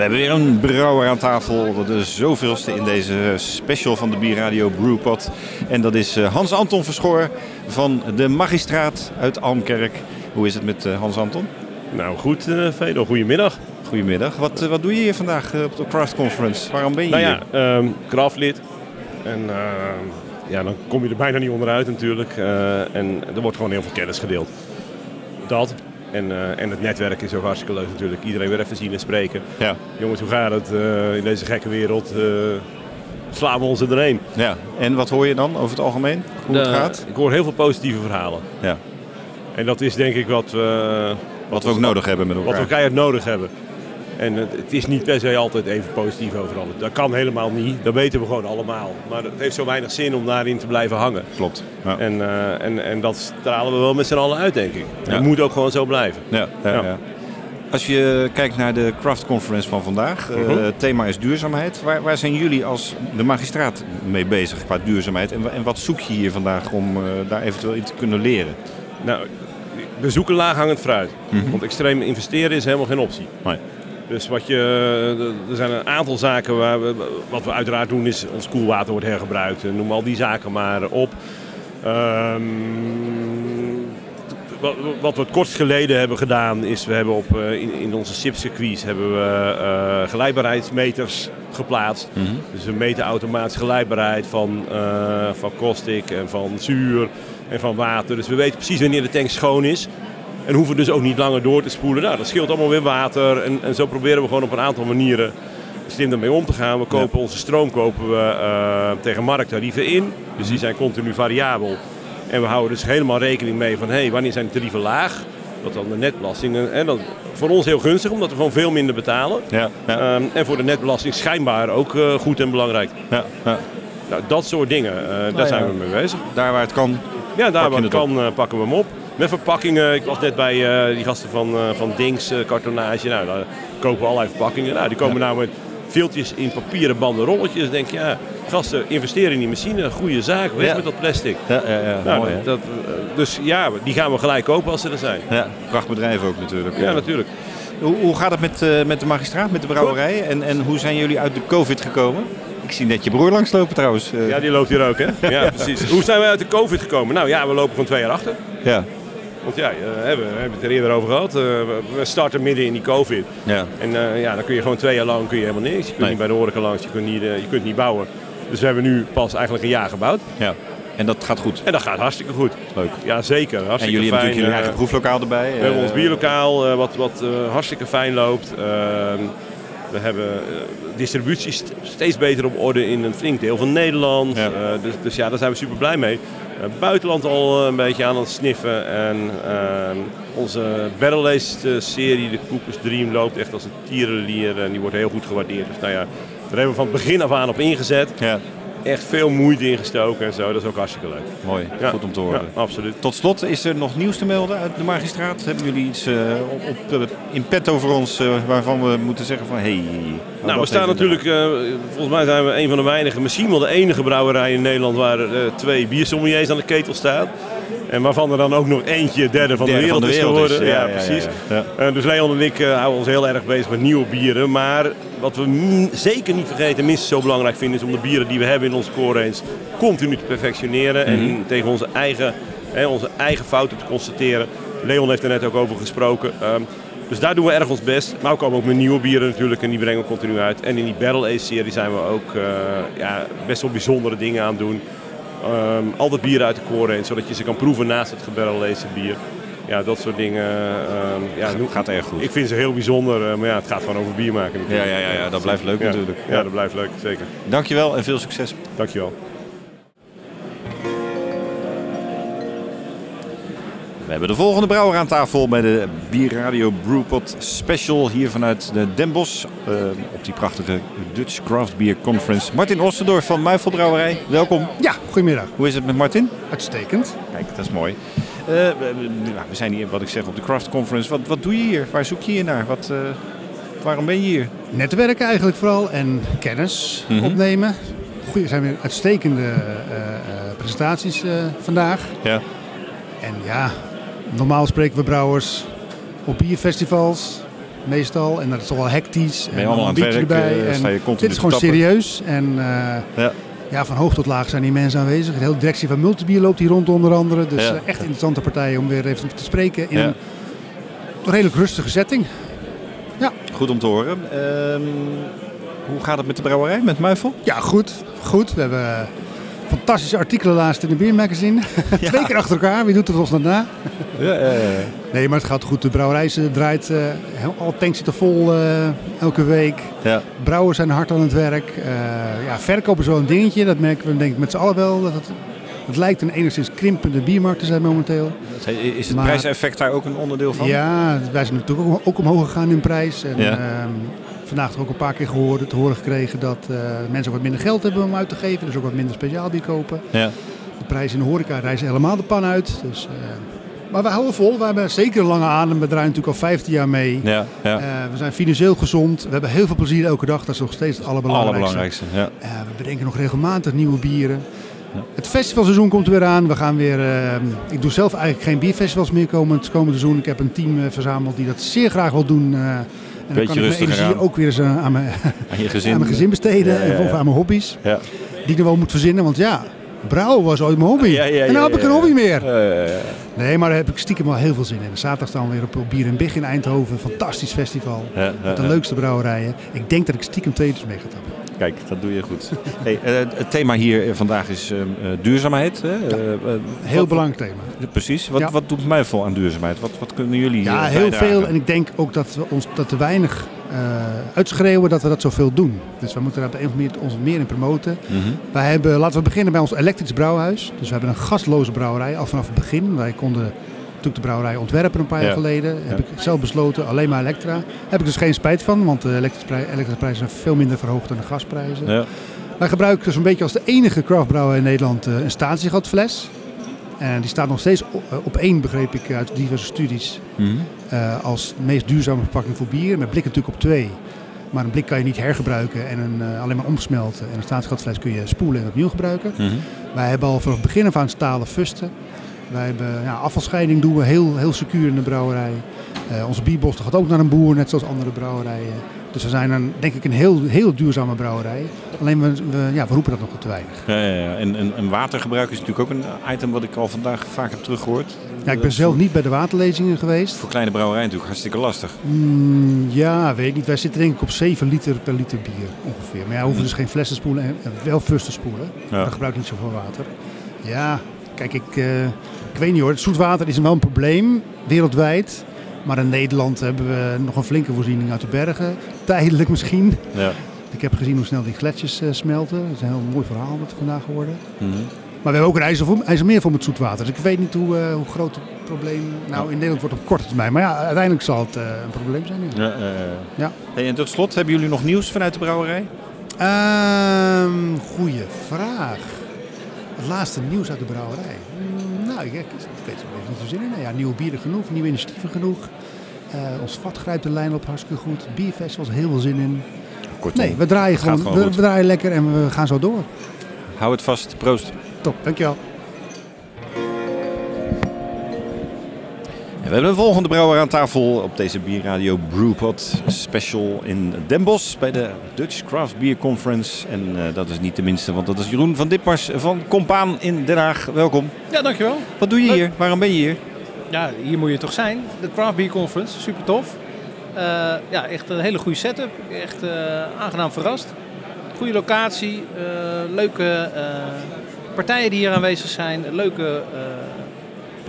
We hebben weer een brouwer aan tafel. De zoveelste in deze special van de Bierradio Brewpot. En dat is eh, Hans-Anton Verschoor van de Magistraat uit Almkerk. Hoe is het met eh, Hans-Anton? Nou goed, eh Vedo, goedemiddag. Goedemiddag. Wat, wat doe je hier vandaag op de Craft Conference? Waarom ben je Nou hier? ja, ehm craftlid. En ehm, ja, dan kom je er bijna niet onderuit natuurlijk. En er wordt gewoon heel veel kennis gedeeld. Dat. En, eh, en het netwerk is ook hartstikke leuk natuurlijk. Iedereen weer even zien en spreken. Ja. Jongens, hoe gaat het eh, in deze gekke wereld? eh, slaan we ons er doorheen? Ja. En wat hoor je dan over het algemeen? Hoe het gaat? Ik hoor heel veel positieve verhalen. Ja. En dat is denk ik wat we... Wat we ook nodig hebben met Wat elkaar. we keihard nodig hebben. En het, het is niet per se altijd even positief overal. Dat kan helemaal niet. Dat weten we gewoon allemaal. Maar het heeft zo weinig zin om daarin te blijven hangen. Klopt. Ja. En, eh, en, en dat stralen we wel met z'n allen uit, denk ik. Ja. Dat moet ook gewoon zo blijven. Ja, ja. Als je kijkt naar de Craft Conference van vandaag, eh, Mhm. het thema is duurzaamheid. Waar, waar zijn jullie als de magistraat mee bezig qua duurzaamheid? En, en wat zoek je hier vandaag om eh, daar eventueel in te kunnen leren? Nou, we zoeken laaghangend fruit. Mhm. Want extreem investeren is helemaal geen optie. Nee. Dus wat je, er zijn een aantal zaken waar we, wat we uiteraard doen is ons koelwater wordt hergebruikt. Noem al die zaken maar op. Ehm, wat, wat we het kortst geleden hebben gedaan is we hebben op, eh, in, in onze SIP-circuits hebben we eh, geleidbaarheidsmeters geplaatst. Mhm. Dus we meten automatisch geleidbaarheid van, eh van caustic en van zuur en van water. Dus we weten precies wanneer de tank schoon is. En hoeven dus ook niet langer door te spoelen. Nou, dat scheelt allemaal weer water. En, en zo proberen we gewoon op een aantal manieren slim ermee om te gaan. We kopen onze stroom kopen we, eh, tegen markttarieven in. Dus die zijn continu variabel. En we houden dus helemaal rekening mee van hey, wanneer zijn de tarieven laag. Dat dan de netbelasting. En, dat voor ons heel gunstig, omdat we gewoon veel minder betalen. Ja, ja, Ehm, en voor de netbelasting schijnbaar ook eh, goed en belangrijk. ja, ja. Nou, dat soort dingen, eh, daar ja. zijn we mee bezig. Daar waar het kan. Ja, daar waar het kan pakken we hem op. Met verpakkingen. Ik was net bij eh, die gasten van, eh van Dings eh, kartonage. Nou, daar kopen we allerlei verpakkingen. Nou, die komen nou met viltjes in papieren banden rolletjes. Dan denk je, ja, gasten investeren in die machine. Goede zaak, weg Ja. met dat plastic. Ja, ja, ja. Nou, mooi dat, eh, dus ja, die gaan we gelijk kopen als ze er zijn. Ja, prachtbedrijf ook natuurlijk. Ja, natuurlijk. Hoe, hoe gaat het met, eh, met de magistraat, met de brouwerij? En, en hoe zijn jullie uit de COVID gekomen? Ik zie net je broer langslopen trouwens. eh. Ja, die loopt hier ook, hè? Ja, precies. Hoe zijn we uit de COVID gekomen? Nou ja, we lopen gewoon twee jaar achter. Ja. Want ja, eh, we hebben het er eerder over gehad. Eh, we- starten midden in die COVID. Ja. En eh, ja, dan kun je gewoon twee jaar lang kun je helemaal niks. Je kunt Nee. niet bij de horeca langs, je kunt niet, je kunt niet bouwen. Dus we hebben nu pas eigenlijk een jaar gebouwd. ja. En dat gaat goed. En dat gaat hartstikke goed. Leuk. Ja, zeker. Hartstikke En jullie hebben natuurlijk jullie eigen proeflokaal erbij. we hebben ons bierlokaal, wat, wat hartstikke fijn loopt. Ehm, we hebben distributie st- steeds beter op orde in een flink deel van Nederland. Ja. Dus, dus ja, daar zijn we super blij mee. Eh, buitenland al eh, een beetje aan het sniffen. En ehm, onze barrel-aged eh, serie, de Coopers Dream, loopt echt als een tierenlier. En die wordt heel goed gewaardeerd. Dus nou ja, daar hebben we van het begin af aan op ingezet. Ja, Echt veel moeite ingestoken en zo. Dat is ook hartstikke leuk. mooi. Ja. Goed om te horen. Ja, absoluut. Tot slot, is er nog nieuws te melden uit de magistraat? Hebben jullie iets eh, op, op, eh, in petto voor ons eh, waarvan we moeten zeggen van... Hey, Nou, we staan natuurlijk, volgens mij zijn we een van de weinige, misschien wel de enige brouwerij in Nederland waar twee biersommeliers aan de ketel staan. En waarvan er dan ook nog eentje derde van de wereld van de is wereld is, geworden. ja, Ja, ja, precies. dus Leon en ik houden ons heel erg bezig met nieuwe bieren. Maar wat we zeker niet vergeten, minstens zo belangrijk vinden, is om de bieren die we hebben in onze core range continu te perfectioneren. Mhm. En tegen onze eigen, hè, onze eigen fouten te constateren. Leon heeft er net ook over gesproken. Ehm, dus daar doen we erg ons best. Maar we komen ook met nieuwe bieren natuurlijk en die brengen we continu uit. En in die Barrel Ace serie zijn we ook eh, ja, best wel bijzondere dingen aan het doen. Ehm, altijd bieren uit de core range, zodat je ze kan proeven naast het gebarrel bier. Ja, dat soort dingen. ehm, ja, nu- Gaat erg goed. Ik vind ze heel bijzonder, eh, maar ja, het gaat gewoon over bier maken. Ja, ja, ja, ja, dat blijft leuk Ja. natuurlijk. Ja, dat blijft leuk, zeker. Dankjewel en veel succes. Dankjewel. We hebben de volgende brouwer aan tafel bij de Bierradio Brewpot Special hier vanuit de Den Bosch. eh, op die prachtige Dutch Craft Beer Conference. Martin Ostendorf van Muifel Brouwerij, welkom. Ja, goedemiddag. Hoe is het met Martin? Uitstekend. Kijk, dat is mooi. Eh, we, nou, we zijn hier, wat ik zeg, op de Craft Conference. Wat, wat doe je hier? Waar zoek je hier naar? Wat, eh, waarom ben je hier? Netwerken eigenlijk vooral en kennis Mhm. opnemen. Goeie, er zijn weer uitstekende eh, presentaties vandaag. Ja. En ja, normaal spreken we brouwers op bierfestivals. Meestal. En dat is toch wel hectisch. Ben je en allemaal aan het werk, erbij. En sta je continu dit is gewoon tappen? serieus. En Ja. Ja, van hoog tot laag zijn die mensen aanwezig. De hele directie van Multibier loopt hier rond onder andere. Dus Ja. eh, echt interessante partijen om weer even te spreken in Ja. een redelijk rustige setting. Goed om te horen. Ehm, hoe gaat het met de brouwerij, met Muifel? Ja, goed. goed. We hebben fantastische artikelen laatst in de Biermagazine. Twee keer achter elkaar. Wie doet het ons dan na? Ja, Nee, maar het gaat goed. De brouwerij draait, heel- alle tanks zitten vol eh, elke week. ja. Brouwers zijn hard aan het werk. Eh, ja, verkopen is wel een dingetje. Dat merken we denk ik met z'n allen wel. Dat het, het lijkt een enigszins krimpende biermarkt te zijn momenteel. Is het Maar- prijseffect daar ook een onderdeel van? Ja, wij zijn natuurlijk ook, ook omhoog gegaan in prijs. En, Ja. Vandaag toch ook een paar keer gehoord, te horen gekregen dat eh, mensen ook wat minder geld hebben om uit te geven. Dus ook wat minder speciaal bier kopen. Ja. De prijzen in de horeca reizen helemaal de pan uit. Dus, eh, maar we houden vol. We hebben zeker een lange adem. We draaien natuurlijk al 15 jaar mee. Ja, ja. Eh, we zijn financieel gezond. We hebben heel veel plezier elke dag. Dat is nog steeds het allerbelangrijkste. Allerbelangrijkste. Ja. We bedenken nog regelmatig nieuwe bieren. Het festivalseizoen komt er weer aan. We gaan weer, ik doe zelf eigenlijk geen bierfestivals meer komend, komend seizoen. Ik heb een team verzameld die dat zeer graag wil doen. En dan Beetje kan ik mijn energie aan. ook weer eens eh, aan mijn, Aan je gezin. aan mijn gezin besteden. En of aan mijn hobby's. Ja. Die ik nog wel moet verzinnen. Want ja, brouwen was ooit mijn hobby. Ja, ja, en ja, heb ik ja, een ja. hobby meer. Nee, maar daar heb ik stiekem wel heel veel zin in. Zaterdag staan we weer op, Bier en Big in Eindhoven. Fantastisch festival. Met de leukste brouwerijen. Ik denk dat ik stiekem twee mee ga tappen. Kijk, dat doe je goed. Hey, eh, het thema hier vandaag is ehm, eh, duurzaamheid. Hè? Eh, Heel wat- belangrijk thema. Precies. Wat, Ja. wat doet Muifel aan duurzaamheid? Wat, wat kunnen jullie Ja, heel bijdragen? veel. En ik denk ook dat we ons dat te weinig uitschreeuwen dat we dat zoveel doen. Dus we moeten daar op een of andere manier ons meer in promoten. Mhm. Wij hebben, laten we beginnen bij ons elektrisch brouwhuis. Dus we hebben een gasloze brouwerij al vanaf het begin. Wij konden natuurlijk de brouwerij ontwerpen een paar jaar Ja. geleden. Heb ik zelf besloten, alleen maar elektra. Heb ik dus geen spijt van, want de elektrische, prij- elektrische prijzen zijn veel minder verhoogd dan de gasprijzen. Ja. Wij gebruiken zo'n beetje als de enige craftbrouwer in Nederland eh, een statiegatfles. En die staat nog steeds op, eh, op één, begreep ik uit diverse studies, Mhm. eh, als de meest duurzame verpakking voor bier. Met blik natuurlijk op twee. Maar een blik kan je niet hergebruiken en een, alleen maar omsmelten. En een statiegatfles kun je spoelen en opnieuw gebruiken. Mhm. Wij hebben al vanaf het begin af aan stalen fusten. Wij hebben ja, afvalscheiding doen we heel, heel secuur in de brouwerij. Eh, onze bierborstel gaat ook naar een boer, net zoals andere brouwerijen. Dus we zijn een, denk ik een heel, heel duurzame brouwerij. Alleen we, we, ja, we roepen dat nog te weinig. Ja, ja, ja. En, en, en watergebruik is natuurlijk ook een item wat ik al vandaag vaak heb teruggehoord. Ja, ik ben zelf niet bij de waterlezingen geweest. Voor kleine brouwerijen natuurlijk hartstikke lastig. Mm, ja, weet ik niet. Wij zitten denk ik op 7 liter per liter bier ongeveer. Maar ja, we hoeven dus geen fles te spoelen en en wel fus te spoelen. Ja. Dan gebruik ik niet zoveel water. Ja, kijk, ik, eh, ik weet niet hoor. Het zoetwater is wel een probleem wereldwijd. Maar in Nederland hebben we nog een flinke voorziening uit de bergen. Tijdelijk misschien. Ja. Ik heb gezien hoe snel die gletsjers eh, smelten. Dat is een heel mooi verhaal wat vandaag geworden. Mhm. Maar we hebben ook een IJsselvo- IJsselmeervol met zoetwater. Dus ik weet niet hoe, eh, hoe groot het probleem nou in Nederland wordt op korte termijn. Maar ja, uiteindelijk zal het eh, een probleem zijn. Ja. Ja, ja, ja. Ja. Hey, en tot slot, hebben jullie nog nieuws vanuit de brouwerij? Ehm goeie vraag. Het laatste nieuws uit de brouwerij. Mm, nou, ik, ik weet er even niet zo zin in. Nou Ja, nieuwe bieren genoeg, nieuwe initiatieven genoeg. Eh, ons vat grijpt de lijn op hartstikke goed. Bierfestivals, heel veel zin in. Kortom, nee, we draaien het gewoon, gewoon we, we draaien lekker en we gaan zo door. Hou het vast. Proost. Top, dankjewel. We hebben een volgende brouwer aan tafel op deze bierradio Brewpot Special in Den Bosch bij de Dutch Craft Beer Conference. En eh, dat is niet de minste, want dat is Jeroen van Dippers van Compaan in Den Haag. Welkom. Ja, dankjewel. Wat doe je hier? Waarom ben je hier? Ja, hier moet je toch zijn. De Craft Beer Conference, super tof. Eh, ja, echt een hele goede setup. Echt eh, aangenaam verrast. Goede locatie, leuke partijen die hier aanwezig zijn, leuke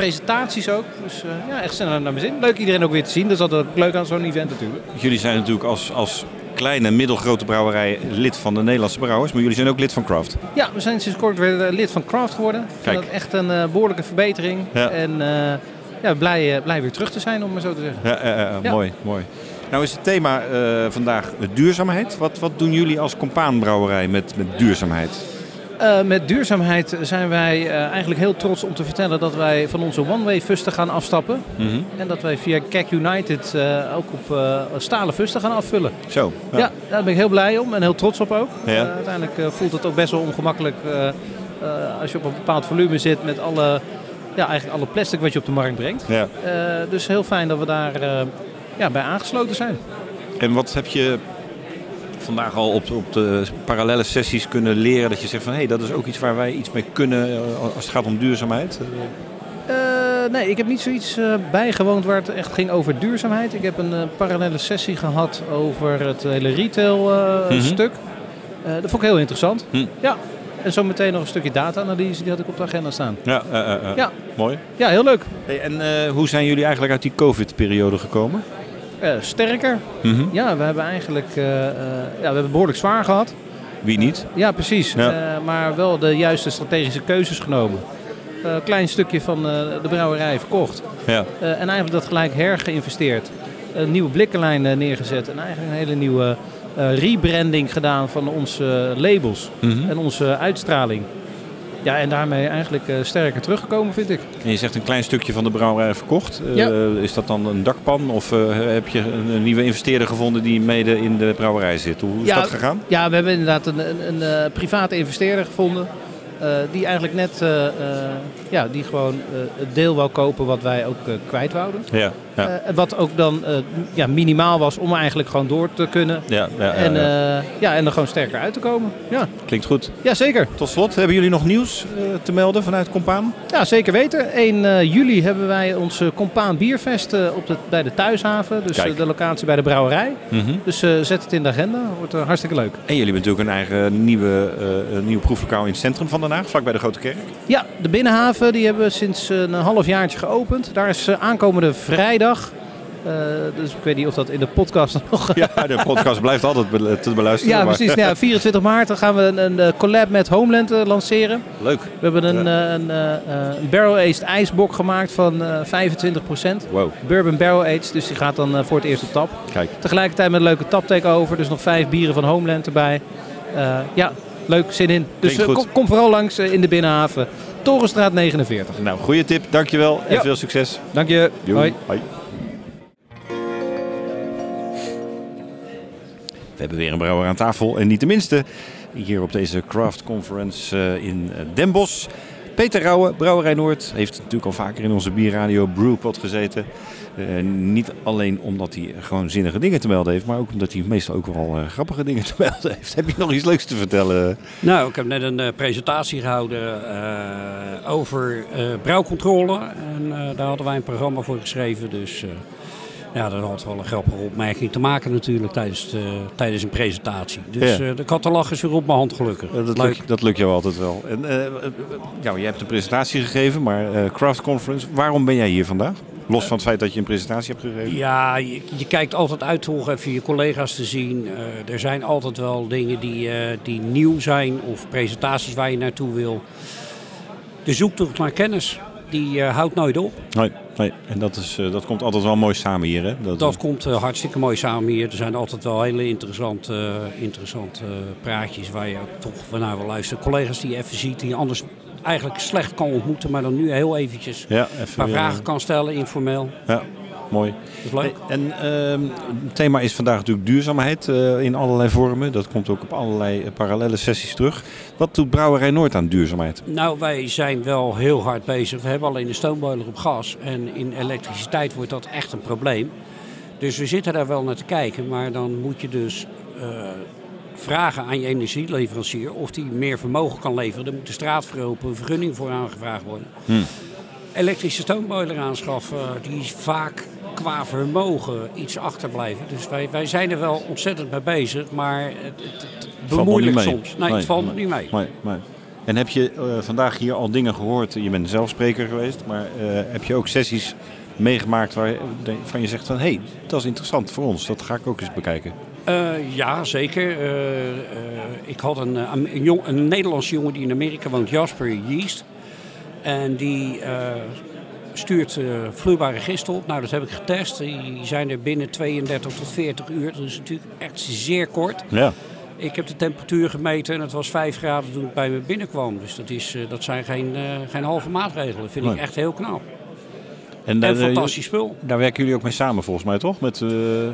presentaties ook. Dus eh, ja, echt snel naar mijn zin. Leuk iedereen ook weer te zien. Dat is altijd leuk aan zo'n event natuurlijk. Jullie zijn natuurlijk als, als kleine, middelgrote brouwerij lid van de Nederlandse Brouwers, maar jullie zijn ook lid van Craft. Ja, we zijn sinds kort weer eh, lid van Craft geworden. Kijk. dat echt een eh, behoorlijke verbetering. Ja. En ja, blij, blij weer terug te zijn, om maar zo te zeggen. Ja, Ja. mooi, mooi. Nou is het thema vandaag duurzaamheid. Wat, wat doen jullie als Compaanbrouwerij met, met duurzaamheid? Eh, met duurzaamheid zijn wij eh, eigenlijk heel trots om te vertellen dat wij van onze one-way fusten gaan afstappen. Mhm. En dat wij via CAC United eh, ook op stalen fusten gaan afvullen. Zo. Ja. daar ben ik heel blij om en heel trots op ook. Ja. Uiteindelijk voelt het ook best wel ongemakkelijk als je op een bepaald volume zit met alle, ja, eigenlijk alle plastic wat je op de markt brengt. Ja. Dus heel fijn dat we daar ja, bij aangesloten zijn. En wat heb je vandaag al op, op de parallele sessies kunnen leren dat je zegt van hé, hey, dat is ook iets waar wij iets mee kunnen eh, als het gaat om duurzaamheid? Eh, nee, ik heb niet zoiets eh, bijgewoond waar het echt ging over duurzaamheid. Ik heb een eh, parallele sessie gehad over het hele retail eh, Mhm. stuk. Eh, dat vond ik heel interessant. Hm. Ja. En zo meteen nog een stukje data-analyse, die had ik op de agenda staan. Ja, eh, eh, eh. Ja. mooi. Ja, heel leuk. Hey, en eh, hoe zijn jullie eigenlijk uit die COVID-periode gekomen? Eh, sterker. Mhm. Ja, we hebben eigenlijk eh, eh, ja, we hebben behoorlijk zwaar gehad. Wie niet? Ja, precies. Ja. Maar wel de juiste strategische keuzes genomen. Een klein stukje van de brouwerij verkocht. Ja. En eigenlijk dat gelijk hergeïnvesteerd. Een nieuwe blikkenlijn neergezet. En eigenlijk een hele nieuwe rebranding gedaan van onze labels. Mhm. En onze uitstraling. Ja, en daarmee eigenlijk eh, sterker teruggekomen, vind ik. En je zegt een klein stukje van de brouwerij verkocht. Eh, Ja. Is dat dan een dakpan of eh, heb je een, nieuwe investeerder gevonden die mede in de brouwerij zit? Hoe is ja, dat gegaan? Ja, we hebben inderdaad een, een, een private investeerder gevonden. Eh, die eigenlijk net, eh, eh, ja, die gewoon eh, het deel wou kopen wat wij ook eh, kwijt wouden. Ja, ja. Eh, en wat ook dan eh, ja, minimaal was om eigenlijk gewoon door te kunnen. Ja, ja, ja, en, ja. eh, ja, en er gewoon sterker uit te komen. Ja, Klinkt goed. ja zeker. Tot slot, hebben jullie nog nieuws eh, te melden vanuit Compaan? Ja, zeker weten. 1 eh, juli hebben wij onze Compaan Bierfest eh, op de, bij de Thuishaven. Dus Kijk. de locatie bij de brouwerij. Mhm. Dus eh, zet het in de agenda. Wordt hartstikke leuk. En jullie hebben natuurlijk een eigen nieuwe, eh, nieuwe proeflokaal in het centrum van Den Haag, vlakbij de Grote Kerk. Ja, de Binnenhaven die hebben we sinds eh, een halfjaartje geopend. Daar is eh, aankomende vrijdag. eh, dus ik weet niet of dat in de podcast nog... Ja, de podcast blijft altijd te beluisteren. Ja, maar- precies. Ja, 24 maart dan gaan we een, een, collab met Homeland lanceren. Leuk. We hebben een, eh, een, een barrel-aged ijsbok gemaakt van eh 25%. Wow. Bourbon barrel-aged, dus die gaat dan voor het eerst op tap. Kijk. Tegelijkertijd met een leuke taptake over, dus nog vijf bieren van Homeland erbij. Ja, leuk, zin in. Dus eh, kom, kom vooral langs eh, in de Binnenhaven. Torenstraat 49. Nou, goede tip. Dankjewel en Ja. veel succes. Dank je. Hoi. Hoi. We hebben weer een brouwer aan tafel en niet de minste. Hier op deze Craft Conference eh, in Den Bosch. Peter Rauwe, Brouwerij Noord, heeft natuurlijk al vaker in onze bierradio Brewpot gezeten. Eh, niet alleen omdat hij gewoon zinnige dingen te melden heeft, maar ook omdat hij meestal ook wel eh, grappige dingen te melden heeft. Heb je nog iets leuks te vertellen? Nou, ik heb net een eh, presentatie gehouden eh, over eh, brouwcontrole. En eh, daar hadden wij een programma voor geschreven. Dus eh, ja, dat had wel een grappige opmerking te maken natuurlijk tijdens, de- tijdens een presentatie. Dus Ja. eh, de kattenlach is weer op mijn hand gelukkig. Eh, Dat Leuk. lukt, dat lukt jou altijd wel. En, eh, eh, ja, je hebt een presentatie gegeven, maar eh, Craft Conference, waarom ben jij hier vandaag? Los van het feit dat je een presentatie hebt gegeven. Ja, je, je kijkt altijd uit om even je collega's te zien. Eh, er zijn altijd wel dingen die, eh, die nieuw zijn of presentaties waar je naartoe wil. De zoektocht naar kennis, die eh, houdt nooit op. Nee, nee. en dat, is, eh, dat komt altijd wel mooi samen hier. Hè? Dat, Dat komt eh, hartstikke mooi samen hier. Er zijn altijd wel hele interessante, eh, interessante eh, praatjes waar je toch naar wil luisteren. Collega's die je even ziet, die je anders eigenlijk slecht kan ontmoeten, maar dan nu heel eventjes Ja, een even paar weer, vragen eh, kan stellen, informeel. Ja, mooi. Dat is leuk. En ehm, het thema is vandaag natuurlijk duurzaamheid eh, in allerlei vormen. Dat komt ook op allerlei eh, parallele sessies terug. Wat doet Brouwerij Noord aan duurzaamheid? Nou, wij zijn wel heel hard bezig. We hebben alleen de stoomboiler op gas. En in elektriciteit wordt dat echt een probleem. Dus we zitten daar wel naar te kijken. Maar dan moet je dus eh, vragen aan je energieleverancier of die meer vermogen kan leveren. Dan moet de straat veropen, een vergunning voor aangevraagd worden. Elektrische stoomboiler aanschaffen, die is vaak qua vermogen iets achterblijven. Dus wij, wij zijn er wel ontzettend mee bezig. Maar het, het, het mee. soms. Nee, het valt nog niet mee. Nee. En heb je eh, vandaag hier al dingen gehoord? Je bent zelf spreker geweest, maar eh, heb je ook sessies meegemaakt waar- waarvan je zegt van hé, hey, dat is interessant voor ons, dat ga ik ook eens bekijken. Eh, ja, zeker. Ik had een, een, jong, een Nederlandse jongen die in Amerika woont, Jasper Yeast. En die stuurt eh, vloeibare gisten op. Nou, dat heb ik getest. Die zijn er binnen 32 tot 40 uur. Dat is natuurlijk echt zeer kort. Ja. Ik heb de temperatuur gemeten en het was 5 graden toen ik bij me binnenkwam. Dus dat, is, eh, dat zijn geen, eh, geen halve maatregelen. Dat vind ik echt heel knap. En, En eh, fantastisch spul. Daar werken jullie ook mee samen volgens mij, toch? Met, eh,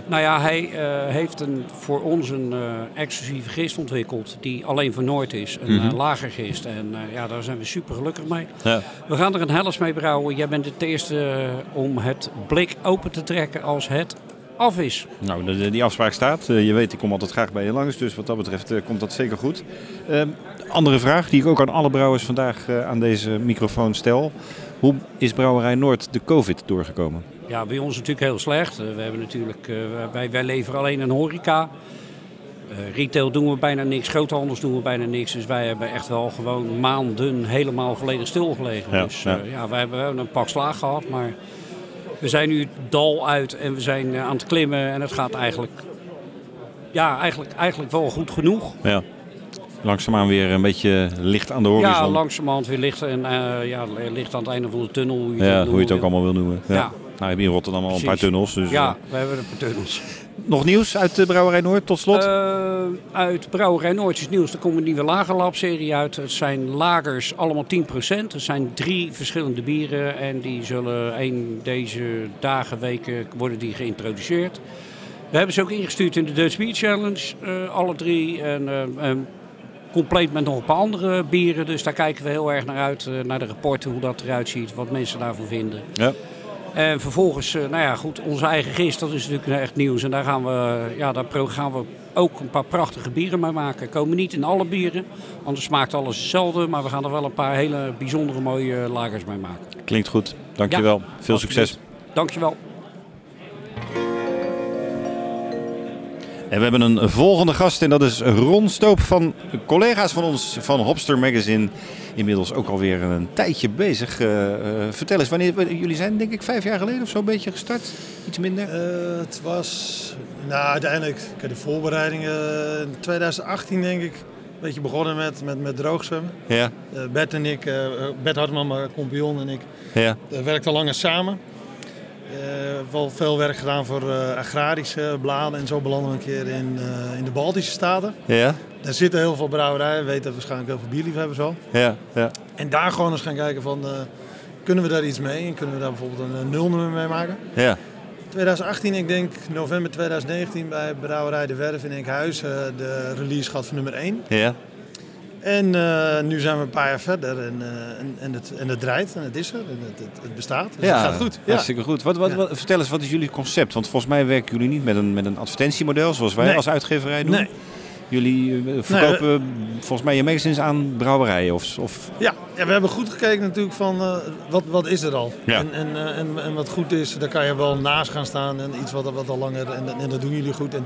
Nou ja, hij eh, heeft een, voor ons een eh, exclusieve gist ontwikkeld die alleen voor Noord is. Een Mhm. eh, lagergist. En ja, daar zijn we super gelukkig mee. Ja. We gaan er een helles mee brouwen. Jij bent het eerste om het blik open te trekken als het af is. Nou, de- die afspraak staat. Je weet, ik kom altijd graag bij je langs, dus wat dat betreft komt dat zeker goed. Ehm, andere vraag die ik ook aan alle brouwers vandaag aan deze microfoon stel. Hoe is Brouwerij Noord de COVID doorgekomen? Ja, bij ons natuurlijk heel slecht. Eh, we hebben natuurlijk, eh, wij, wij leveren alleen een horeca. Eh, retail doen we bijna niks, groothandels doen we bijna niks. Dus wij hebben echt wel gewoon maanden helemaal volledig stilgelegen. Ja, dus ja. ja, wij hebben wel een pak slaag gehad, maar we zijn nu het dal uit en we zijn aan het klimmen. En het gaat eigenlijk, ja, eigenlijk, eigenlijk wel goed genoeg. Ja. Langzaamaan weer een beetje licht aan de horizon. Ja, langzamerhand weer licht, en, eh, ja, licht aan het einde van de tunnel. Hoe je, Ja, het, hoe je het ook allemaal wil noemen. Ja. Ja. Nou, heb je in Rotterdam al een paar tunnels. Dus, ja, eh, we hebben een paar tunnels. nog nieuws uit de Brouwerij Noord tot slot? Eh, uit Brouwerij Noordjes Nieuws, er komt een nieuwe lagerlab-serie uit. Het zijn lagers, allemaal 10%. Er zijn drie verschillende bieren en die zullen een deze dagen, weken worden die geïntroduceerd. We hebben ze ook ingestuurd in de Dutch Beer Challenge, alle drie. En, eh, eh, compleet met nog een paar andere bieren, dus daar kijken we heel erg naar uit. eh, naar de rapporten, hoe dat eruit ziet, wat mensen daarvan vinden. Ja. En vervolgens, eh, nou ja, goed, onze eigen gist, dat is natuurlijk echt nieuws. En daar gaan we, ja, daar gaan we ook een paar prachtige bieren mee maken. Komen niet in alle bieren, anders smaakt alles hetzelfde. Maar we gaan er wel een paar hele bijzondere mooie lagers mee maken. Klinkt goed. Dankjewel. Ja, Veel succes. Dankjewel. En we hebben een volgende gast en dat is Ron Stoop van collega's van ons van Hopster Magazine. Inmiddels ook alweer een tijdje bezig. Eh, eh, vertel eens, wanneer, jullie zijn denk ik vijf jaar geleden of zo een beetje gestart? Iets minder? Eh, het was, nou uiteindelijk, ik heb de voorbereidingen in 2018 denk ik, een beetje begonnen met, met, met droogzwemmen. Ja. Bert en ik, Bert Hartman, mijn compagnon en ik, Ja. werkten langer samen. Eh, wel veel werk gedaan voor eh, agrarische bladen en zo belanden we een keer in, eh, in de Baltische Staten. Ja, Daar zitten heel veel brouwerijen, weten waarschijnlijk heel veel bierliefhebbers wel. ja, ja. En daar gewoon eens gaan kijken van, kunnen we daar iets mee? En kunnen we daar bijvoorbeeld een, nulnummer mee maken? ja. 2018, ik denk november 2019 bij Brouwerij De Werf in Enkhuizen de release gehad van nummer 1. ja. En eh, nu zijn we een paar jaar verder en, eh, en, en, het, en het draait en het is er en het, het, het bestaat. Dus het gaat goed. Ja. hartstikke goed. Wat, wat, wat- vertel eens, wat is jullie concept? Want volgens mij werken jullie niet met een, met een advertentiemodel zoals wij Nee. als uitgeverij doen. Nee. Jullie eh, verkopen volgens mij je magazines aan brouwerijen of... of... Ja, ja, we hebben goed gekeken natuurlijk van wat, wat is er al. Ja. En, en, en, en wat goed is, daar kan je wel naast gaan staan en iets wat, wat al langer, en, en dat doen jullie goed. En,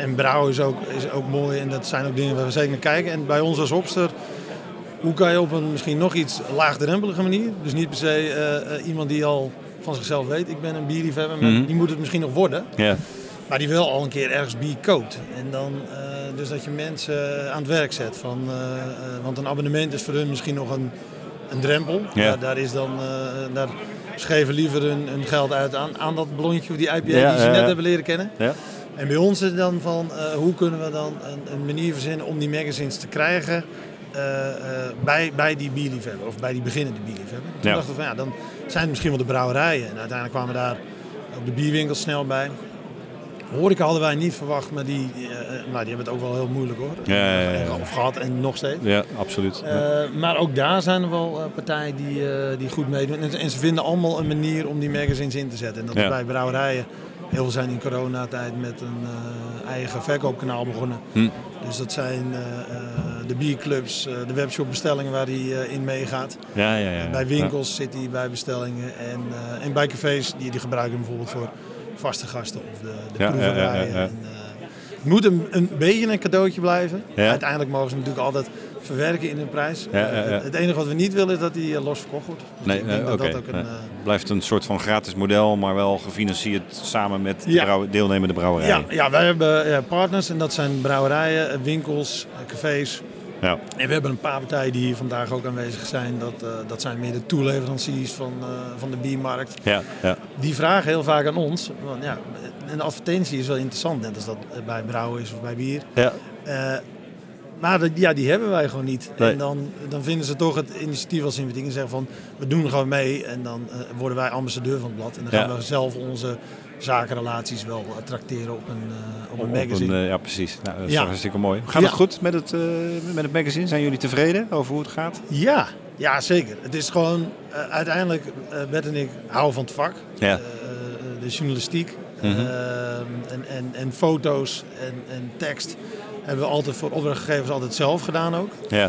en brouwen is ook, is ook mooi en dat zijn ook dingen waar we zeker naar kijken. En bij ons als opster, hoe kan je op een misschien nog iets laagdrempelige manier, dus niet per se eh, eh, iemand die al van zichzelf weet, ik ben een bierliefhebber, Mhm. die moet het misschien nog worden. Maar die wil al een keer ergens bier koopt. En dan, eh, dus dat je mensen aan het werk zet. Van, want een abonnement is voor hun misschien nog een, een drempel. Daar, daar, is dan, daar liever hun, hun geld uit aan, aan dat blondje of die IPA die ze net hebben leren kennen. Ja. En bij ons is het dan van eh, hoe kunnen we dan een, een manier verzinnen om die magazines te krijgen eh, eh, bij, bij die bierliefhebber of bij die beginnende bierliefhebber. Toen Ja. dachten we van ja, dan zijn het misschien wel de brouwerijen. En uiteindelijk kwamen we daar ook de bierwinkels snel bij. Horeca hadden wij niet verwacht, maar die, eh, eh, nou, die hebben het ook wel heel moeilijk hoor. Ja, ja. Of gehad en nog steeds. Ja, absoluut. Eh, maar ook daar zijn er wel partijen die, die goed meedoen. En, en ze vinden allemaal een manier om die magazines in te zetten. En dat is bij brouwerijen. Heel veel zijn in coronatijd met een eigen verkoopkanaal begonnen. Hm. Dus dat zijn de bierclubs, de webshopbestellingen waar hij in meegaat. Ja, ja, ja. Bij winkels zit hij bij bestellingen. En, en bij cafés, die, die gebruiken hem bijvoorbeeld voor vaste gasten of de, de Ja, proeverijen. En, eh, het moet een, een beetje een cadeautje blijven. Uiteindelijk mogen ze natuurlijk altijd verwerken in hun prijs. Eh. Het enige wat we niet willen is dat hij eh, los verkocht wordt. Dus Nee, dat oké. dat ook een, Nee. Blijft een soort van gratis model, maar wel gefinancierd samen met de deelnemende brouwerijen. ja, ja, wij hebben partners en dat zijn brouwerijen, winkels, cafés. Ja. En we hebben een paar partijen die hier vandaag ook aanwezig zijn. Dat, eh, dat zijn meer de toeleveranciers van, eh, van de biermarkt. Ja, ja. Die vragen heel vaak aan ons. Want ja, een advertentie is wel interessant, net als dat bij brouwen is of bij bier. Ja. Eh, maar dat- ja, die hebben wij gewoon niet. Nee. En dan, dan vinden ze toch het initiatief als sympathiek en zeggen van we doen gewoon mee. En dan worden wij ambassadeur van het blad. En dan gaan Ja. we zelf onze zakenrelaties wel tracteren op een, eh, op een Op magazine. een, eh, ja, precies. Nou, dat is Ja. hartstikke mooi. Gaat Ja. het goed met het, eh, met het magazine? Zijn jullie tevreden over hoe het gaat? Ja, ja, zeker. Het is gewoon, uiteindelijk, Bert en ik houden van het vak. Ja. De journalistiek Mhm. eh, en, en, en foto's en, en tekst hebben we altijd voor opdrachtgevers altijd zelf gedaan ook. Ja.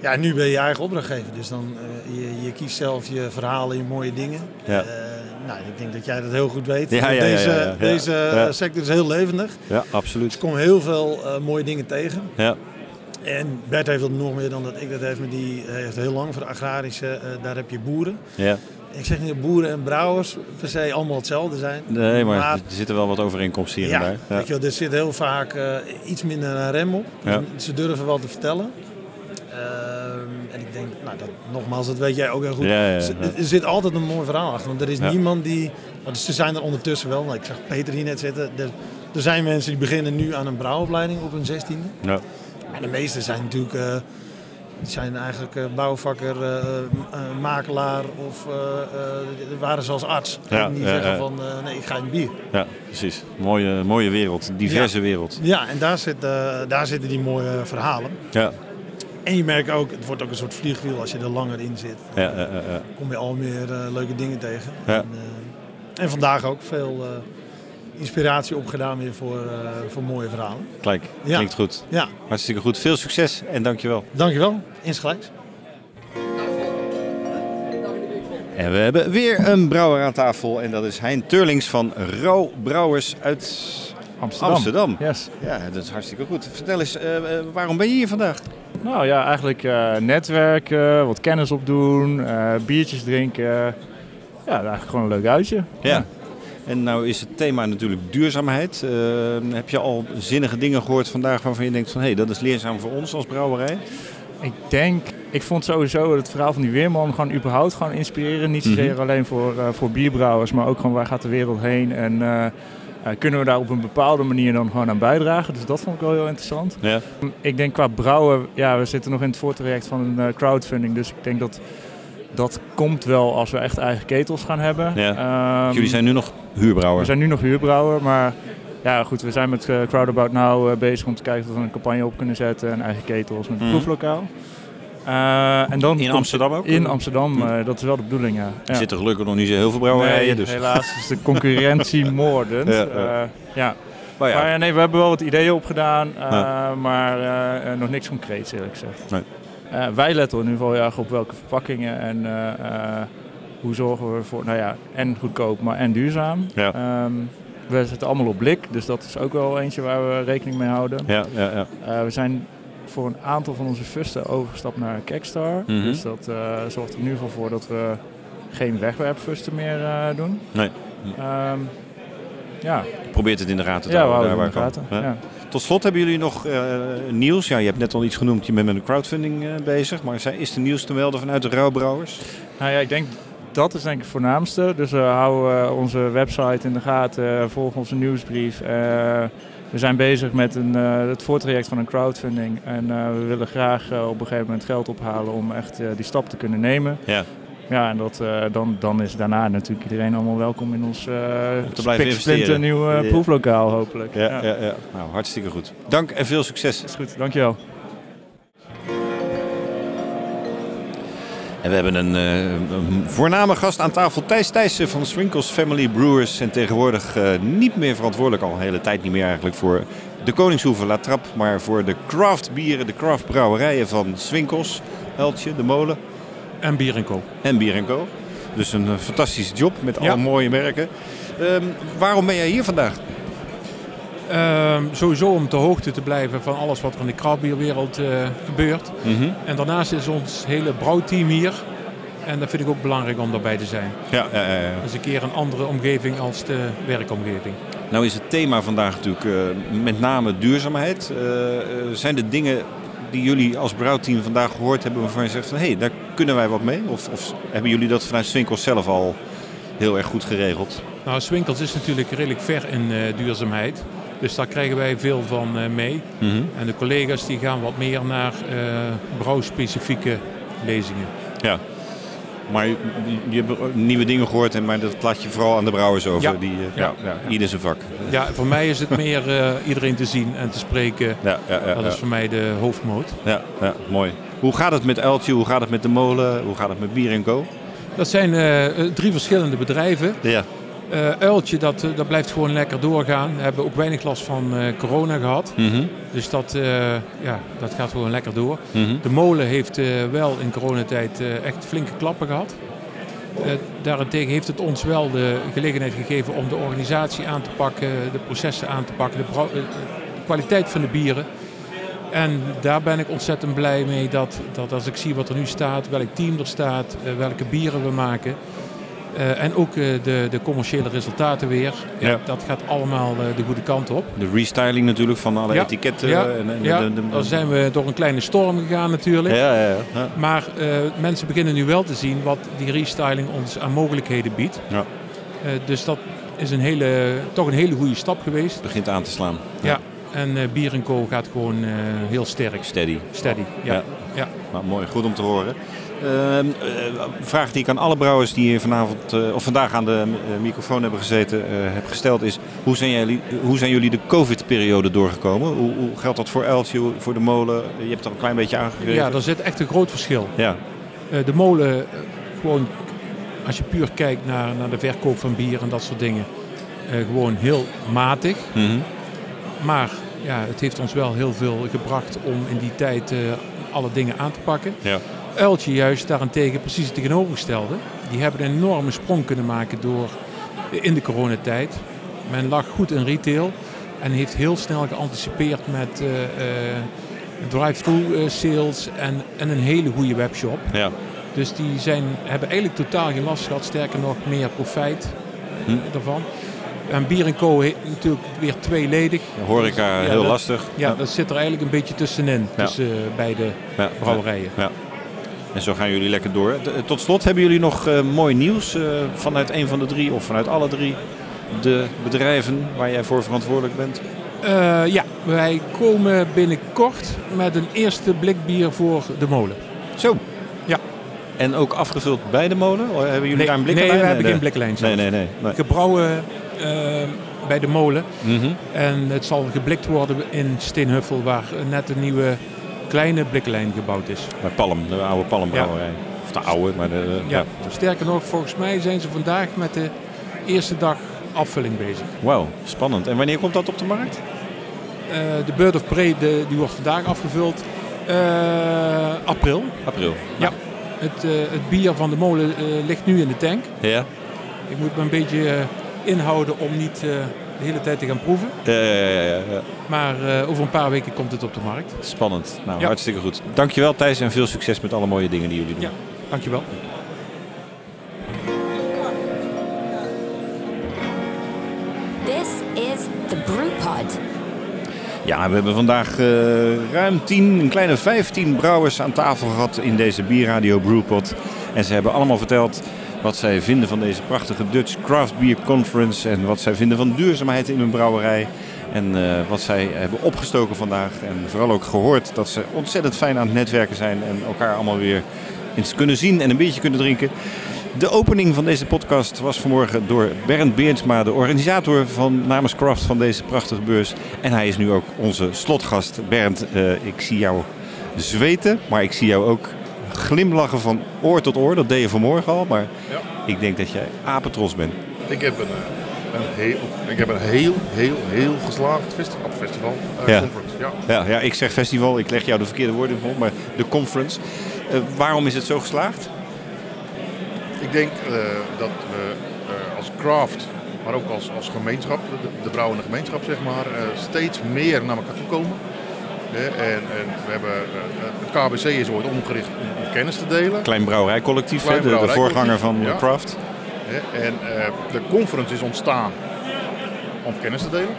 Ja, nu ben je eigen opdrachtgever, dus dan je, je kiest zelf je verhalen, je mooie dingen. Ja. Eh, nou, ik denk dat jij dat heel goed weet. Ja, ja, ja, deze ja, deze Ja. sector is heel levendig. Ja, absoluut. Er komen heel veel eh, mooie dingen tegen. Ja. En Bert heeft dat nog meer dan dat ik dat heeft, maar die heeft heel lang voor de agrarische, eh, daar heb je boeren. Ja. Ik zeg niet dat boeren en brouwers per se allemaal hetzelfde zijn. Nee, maar, er zitten wel wat overeenkomsten hier ja, en daar. Ja. Weet je wel, er zit heel vaak eh, iets minder een rem op. Ze durven wel te vertellen. Ehm, en ik denk, nou, dat, nogmaals, dat weet jij ook heel goed. Ja, ja, ja. Ze- Er zit altijd een mooi verhaal achter. Want er is niemand die. Want ze zijn er ondertussen wel. Nou, ik zag Peter hier net zitten. Er, er zijn mensen die beginnen nu aan een brouwopleiding op hun zestiende. Ja. Maar de meeste zijn natuurlijk. eh, zijn eigenlijk eh, bouwvakker, eh, makelaar of waren zelfs arts. Ja, En die zeggen van nee, ik ga in bier. ja, precies. Mooie, mooie wereld. Diverse wereld. Ja, en daar, zit, daar zitten die mooie verhalen. Ja. En je merkt ook, het wordt ook een soort vliegwiel als je er langer in zit. Ja, ja, ja, ja. Kom je al meer eh, leuke dingen tegen. Ja. En, eh, en vandaag ook veel eh, inspiratie opgedaan weer voor, eh, voor mooie verhalen. Kijk, Ja. klinkt goed. Ja. Hartstikke goed. Veel succes en dankjewel. Dankjewel, insgelijks. En we hebben weer een brouwer aan tafel en dat is Hein Turlings van Rauw Brouwers uit Amsterdam. Amsterdam. Yes. Ja, dat is hartstikke goed. Vertel eens, waarom ben je hier vandaag? Nou ja, eigenlijk eh, netwerken, wat kennis opdoen, eh, biertjes drinken. Ja, eigenlijk gewoon een leuk uitje. Ja. En nou is het thema natuurlijk duurzaamheid. Eh, heb je al zinnige dingen gehoord vandaag waarvan je denkt van hé, dat is leerzaam voor ons als brouwerij? Ik denk ik vond sowieso het verhaal van die weerman gewoon überhaupt gewoon inspireren. Niet zozeer Mhm. alleen voor, voor bierbrouwers, maar ook gewoon waar gaat de wereld heen. En kunnen we daar op een bepaalde manier dan gewoon aan bijdragen. Dus dat vond ik wel heel interessant. Ja. Ik denk qua brouwen, ja, we zitten nog in het voortraject van een eh, crowdfunding. Dus ik denk dat dat komt wel als we echt eigen ketels gaan hebben. Ja. Ehm, Jullie zijn nu nog huurbrouwer. we zijn nu nog huurbrouwer, maar ja, goed, we zijn met eh, Crowdabout Now eh, bezig om te kijken of we een campagne op kunnen zetten en eigen ketels met een Mhm. proeflokaal. Eh, en dan In Amsterdam ook? In Amsterdam, Mhm. eh, dat is wel de bedoeling, ja. Er zitten gelukkig nog niet zo heel veel brouwerijen. Nee, dus. helaas is de concurrentie moordend. Ja, Ja, ja. ja. Maar ja. Maar nee, we hebben wel wat ideeën opgedaan, eh, Ja. maar eh, eh, nog niks concreets eerlijk gezegd. Nee. Eh, wij letten in ieder geval erg op welke verpakkingen en eh, eh, hoe zorgen we voor, nou ja, en goedkoop, maar en duurzaam. Ja. Ehm, we zitten allemaal op blik, dus dat is ook wel eentje waar we rekening mee houden. Ja, ja, ja. Eh, we zijn voor een aantal van onze fusten overgestapt naar Kekstar. Mhm. Dus dat eh, zorgt er in ieder geval voor dat we geen wegwerpfusten meer eh, doen. Nee. Ehm, ja. Probeert het in de gaten te Ja, houden. daar waar in de kan. Ja. Tot slot hebben jullie nog eh, nieuws. Ja, je hebt net al iets genoemd. Je bent met een crowdfunding bezig. Maar is er nieuws te melden vanuit de rouwbrouwers? Nou ja, ik denk dat is denk ik het voornaamste. Dus we houden eh, onze website in de gaten, volgen onze nieuwsbrief. We zijn bezig met een, eh, het voortraject van een crowdfunding. En eh, we willen graag eh, op een gegeven moment geld ophalen om echt die stap te kunnen nemen. Ja. Ja, en dat, dan, dan is daarna natuurlijk iedereen allemaal welkom in ons uh, Om te blijven investeren. nieuw Ja. proeflokaal hopelijk. Ja, ja. Ja, Nou, hartstikke goed. Dank en veel succes. Is goed, dankjewel. En we hebben een, eh, een voorname gast aan tafel, Thijs Thijssen van Swinkels Family Brewers. En tegenwoordig eh, niet meer verantwoordelijk, al een hele tijd niet meer eigenlijk, voor de Koningshoeve La Trappe. Maar voor de craft bieren, de craft brouwerijen van Swinkels, Eltje, De Molen. En Bier Co. En Bier Co. Dus een eh, fantastische job met Ja. alle mooie merken. Ehm, waarom ben jij hier vandaag? Ehm, sowieso om te hoogte te blijven van alles wat er in de krabbierwereld eh gebeurt. Mhm. En daarnaast is ons hele brouwteam hier. En dat vind ik ook belangrijk om daarbij te zijn. Ja, ja, ja, ja. Dus een keer een andere omgeving als de werkomgeving. Nou is het thema vandaag natuurlijk eh, met name duurzaamheid. Eh, zijn er dingen die jullie als brouwteam vandaag gehoord hebben waarvan je zegt van hé, hey, daar kunnen wij wat mee? Of, of hebben jullie dat vanuit Swinkels zelf al heel erg goed geregeld? Nou, Swinkels is natuurlijk redelijk ver in duurzaamheid. Dus daar krijgen wij veel van eh, mee. Mhm. En de collega's die gaan wat meer naar eh brouwspecifieke lezingen. Ja. Maar je, je hebt nieuwe dingen gehoord, en maar dat laat je vooral aan de brouwers over. Ja. Die, eh, Ja. ja, ja, ieder zijn vak. Ja, voor mij is het meer iedereen te zien en te spreken. Ja, ja, ja, dat is voor mij de hoofdmoot. Ja, ja, mooi. Hoe gaat het met Uiltje? Hoe gaat het met de molen? Hoe gaat het met Bier Co? Dat zijn drie verschillende bedrijven. Ja. Eh, Uiltje, dat, eh, dat blijft gewoon lekker doorgaan. We hebben ook weinig last van eh, corona gehad. Mhm. Dus dat, ja, dat gaat gewoon lekker door. Mhm. De molen heeft wel in coronatijd echt flinke klappen gehad. Eh, daarentegen heeft het ons wel de gelegenheid gegeven om de organisatie aan te pakken, de processen aan te pakken, de, de kwaliteit van de bieren. En daar ben ik ontzettend blij mee dat, dat als ik zie wat er nu staat, welk team er staat, welke bieren we maken. Eh, en ook eh, de, de commerciële resultaten weer. Ja, Ja. Dat gaat allemaal eh, de goede kant op. De restyling natuurlijk van alle Ja, etiketten. Ja, en, en dan zijn we door een kleine storm gegaan natuurlijk. Ja, ja, ja. Ja. Maar mensen beginnen nu wel te zien wat die restyling ons aan mogelijkheden biedt. Ja. Dus dat is een hele, toch een hele goede stap geweest. begint aan te slaan. Ja, en Bier Co gaat gewoon heel sterk. Steady. Steady, ja. Ja. ja. Nou, mooi, goed om te horen. Ehm, eh, Een vraag die ik aan alle brouwers die hier vanavond, eh, of vandaag aan de eh, microfoon hebben gezeten, heb gesteld is: hoe zijn, jullie, hoe zijn jullie de COVID-periode doorgekomen? Hoe, hoe geldt dat voor Eltje, voor de molen? Je hebt er een klein beetje aangegeven. Ja, daar zit echt een groot verschil. Ja. De molen, gewoon als je puur kijkt naar, naar de verkoop van bier en dat soort dingen, gewoon heel matig. Mhm. Maar ja, het heeft ons wel heel veel gebracht om in die tijd alle dingen aan te pakken. Ja. Uiltje juist daarentegen precies het tegenovergestelde. Die hebben een enorme sprong kunnen maken door in de coronatijd. Men lag goed in retail en heeft heel snel geanticipeerd met eh, eh, drive-thru eh, sales en, en een hele goede webshop. Ja. Dus die zijn, hebben eigenlijk totaal geen last gehad, sterker nog meer profijt Hm. eh, daarvan. En Bier Co heeft natuurlijk weer tweeledig. Horeca, heel dat- lastig. Ja, Ja. dat zit er eigenlijk een beetje tussenin, tussen eh, beide Ja. brouwerijen. En zo gaan jullie lekker door. T- Tot slot, hebben jullie nog eh, mooi nieuws eh, vanuit een van de drie of vanuit alle drie de bedrijven waar jij voor verantwoordelijk bent? Eh, ja, wij komen binnenkort met een eerste blikbier voor de molen. Zo? Ja. En ook afgevuld bij de molen? Of Hebben jullie Nee, daar een nee, blikkenlijn? we hebben geen blikkenlijn. Nee, nee, nee. nee. Gebrouwen eh, bij de molen. Mhm. En het zal geblikt worden in Steenhuffel, waar net een nieuwe kleine blikkenlijn gebouwd is. Bij Palm, de oude Palmbrouwerij. Of de oude, maar de... Ja. ja. Sterker nog, volgens mij zijn ze vandaag met de eerste dag afvulling bezig. Wauw, spannend. En wanneer komt dat op de markt? Eh, de Bird of Prey de, die wordt vandaag afgevuld. Eh, april. April. Ja. Het, eh, het bier van de molen ligt nu in de tank. Ja. Ik moet me een beetje inhouden om niet de hele tijd te gaan proeven. Ja, ja, ja, ja, ja. Maar eh, over een paar weken komt het op de markt. Spannend. Nou, Ja. hartstikke goed. Dankjewel Thijs en veel succes met alle mooie dingen die jullie doen. Ja, dankjewel. This is the Brewpod. Ja, we hebben vandaag eh, ruim 10, een kleine 15 brouwers aan tafel gehad in deze Bierradio Brewpot. En ze hebben allemaal verteld wat zij vinden van deze prachtige Dutch Craft Beer Conference. En wat zij vinden van duurzaamheid in hun brouwerij. En eh, wat zij hebben opgestoken vandaag. En vooral ook gehoord dat ze ontzettend fijn aan het netwerken zijn. En elkaar allemaal weer eens kunnen zien en een biertje kunnen drinken. De opening van deze podcast was vanmorgen door Bernd Beerdsma, de organisator van namens Craft van deze prachtige beurs. En hij is nu ook onze slotgast. Bernd, eh, ik zie jou zweten, maar ik zie jou ook glimlachen van oor tot oor. Dat deed je vanmorgen al, maar Ja. ik denk dat jij apentros bent. Ik heb een, eh, een heel, ik heb een heel, heel, heel geslaagd festival. festival eh, Ja. conference. Ja. Ja, ja, ik zeg festival, ik leg jou de verkeerde woorden mond, maar de conference. Eh, waarom is het zo geslaagd? Ik denk eh, dat we als craft, maar ook als, als gemeenschap, de, de brouwende gemeenschap zeg maar, steeds meer naar elkaar toe komen. En, en we hebben, eh, het KBC is ooit omgericht om, om kennis te delen. Klein brouwerijcollectief, Klein de, voorganger van ja. Craft. En eh, de conference is ontstaan om kennis te delen.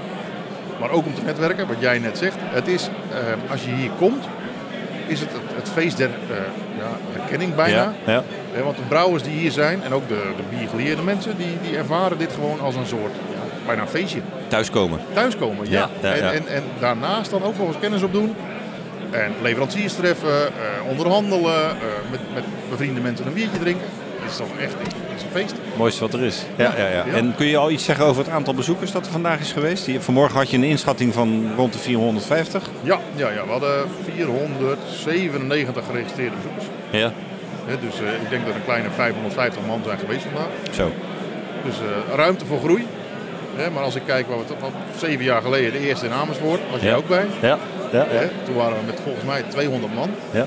Maar ook om te netwerken, wat jij net zegt. Het is, eh, als je hier komt, is het het, feest der eh, ja, herkenning bijna. Ja, ja. Want de brouwers die hier zijn en ook de, de biergeleerde mensen, die, die ervaren dit gewoon als een soort, bijna een feestje. Thuiskomen. Thuiskomen, ja. Ja, ja, ja. En, en, en daarnaast dan ook nog eens kennis opdoen. En leveranciers treffen, eh, onderhandelen, eh, met, met bevriende mensen een biertje drinken. Het is toch echt het is een feest. Mooiste wat er is. Ja, ja, ja. En kun je al iets zeggen over het aantal bezoekers dat er vandaag is geweest? Vanmorgen had je een inschatting van rond de 450. Ja, ja, ja, we hadden 497 geregistreerde bezoekers. Ja. Dus eh, ik denk dat er een kleine 550 man zijn geweest vandaag. Zo. Dus ruimte voor groei. Hè, maar als ik kijk, wat we tot- wat zeven jaar geleden de eerste in Amersfoort, was jij Ja. ook bij. Ja, ja, toen waren we met volgens mij 200 man. Ja.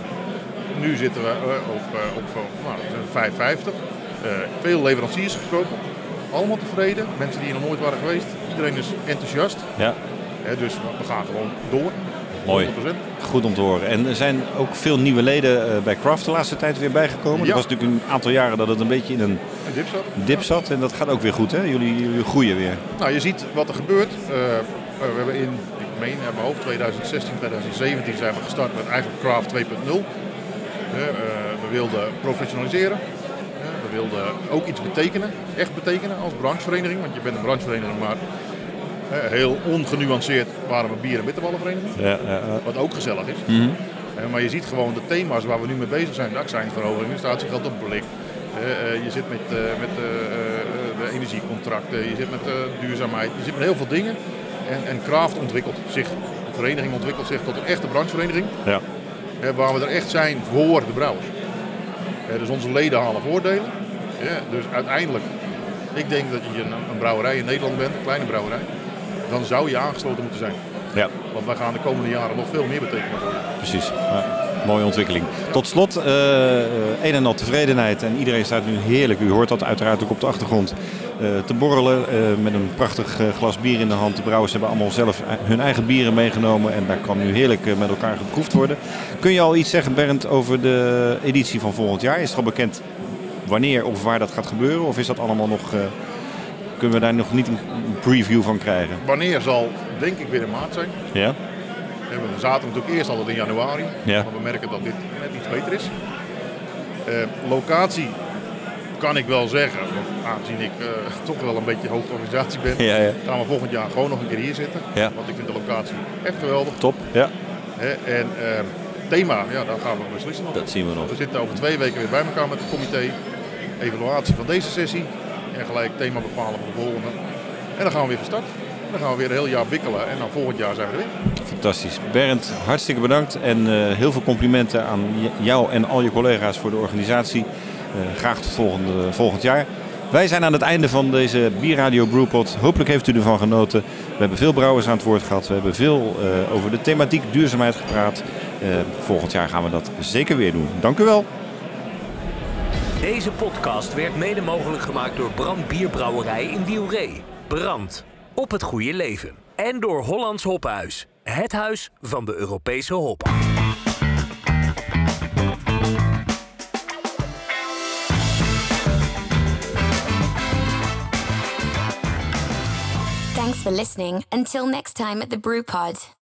Nu zitten we eh, op, eh, op eh, nou, we zijn 550. Eh, veel leveranciers gesproken. Allemaal tevreden. Mensen die hier nog nooit waren geweest. Iedereen is enthousiast. Ja. Hè, dus we gaan gewoon door. Mooi. 100%. Goed om te horen. En er zijn ook veel nieuwe leden eh, bij Craft de laatste tijd weer bijgekomen. Ja. Het was natuurlijk een aantal jaren dat het een beetje in een Een dip zat. dip zat. En dat gaat ook weer goed, hè? Jullie, jullie groeien weer. Nou, je ziet wat er gebeurt. Eh, we hebben in, ik meen uit mijn hoofd, 2016, 2017 zijn we gestart met eigenlijk Craft 2.0. Eh, we wilden professionaliseren. We wilden ook iets betekenen, echt betekenen als branchevereniging. Want je bent een branchevereniging, maar heel ongenuanceerd waren we bier- en bitterballenvereniging. Ja, ja. Wat ook gezellig is. Mhm. Maar je ziet gewoon de thema's waar we nu mee bezig zijn. De accijnsverhoging, de statiegeld op blik. Eh, je zit met, eh, met eh, de energiecontracten, je zit met duurzaamheid, je zit met heel veel dingen. En, en Craft ontwikkelt zich, de vereniging ontwikkelt zich tot een echte branchevereniging. Ja. waar we er echt zijn voor de brouwers. Dus onze leden halen voordelen. Dus uiteindelijk, ik denk dat je een, een brouwerij in Nederland bent, een kleine brouwerij. Dan zou je aangesloten moeten zijn. Ja. Want wij gaan de komende jaren nog veel meer betekenen voor je. Precies. Ja, mooie ontwikkeling. Tot slot, eh, een en al tevredenheid. En iedereen staat nu heerlijk, u hoort dat uiteraard ook op de achtergrond, eh, te borrelen met een prachtig glas bier in de hand. De brouwers hebben allemaal zelf eh, hun eigen bieren meegenomen en daar kan nu heerlijk met elkaar geproefd worden. Kun je al iets zeggen, Bernd, over de editie van volgend jaar? Is het al bekend wanneer of waar dat gaat gebeuren? Of is dat allemaal nog... kunnen we daar nog niet een preview van krijgen? Wanneer zal denk ik weer in maart zijn. Ja? We zaten natuurlijk eerst altijd in januari. Ja. Maar we merken dat dit net iets beter is. Eh, locatie kan ik wel zeggen, aangezien ik eh, toch wel een beetje hoofdorganisatie ben, Ja, ja. gaan we volgend jaar gewoon nog een keer hier zitten. Ja. Want ik vind de locatie echt geweldig. Top, ja. En ehm, thema, ja, daar gaan we beslissen nog. Dat zien we nog. We zitten over twee weken weer bij elkaar met het comité. Evaluatie van deze sessie. En gelijk thema bepalen voor de volgende. En dan gaan we weer van start. Dan gaan we weer een heel jaar wikkelen. En dan volgend jaar zijn we er weer. Fantastisch. Bernd, hartstikke bedankt. En eh, heel veel complimenten aan jou en al je collega's voor de organisatie. Eh, graag tot volgende, volgend jaar. Wij zijn aan het einde van deze Bierradio Brewpot. Hopelijk heeft u ervan genoten. We hebben veel brouwers aan het woord gehad. We hebben veel eh, over de thematiek duurzaamheid gepraat. Volgend jaar gaan we dat zeker weer doen. Dank u wel. Deze podcast werd mede mogelijk gemaakt door Brand Bierbrouwerij in Wielree. Brand. Op het goede leven. En door Hollands Hophuis. Het huis van de Europese hop. Thanks for listening. Until next time at the Brew Pod.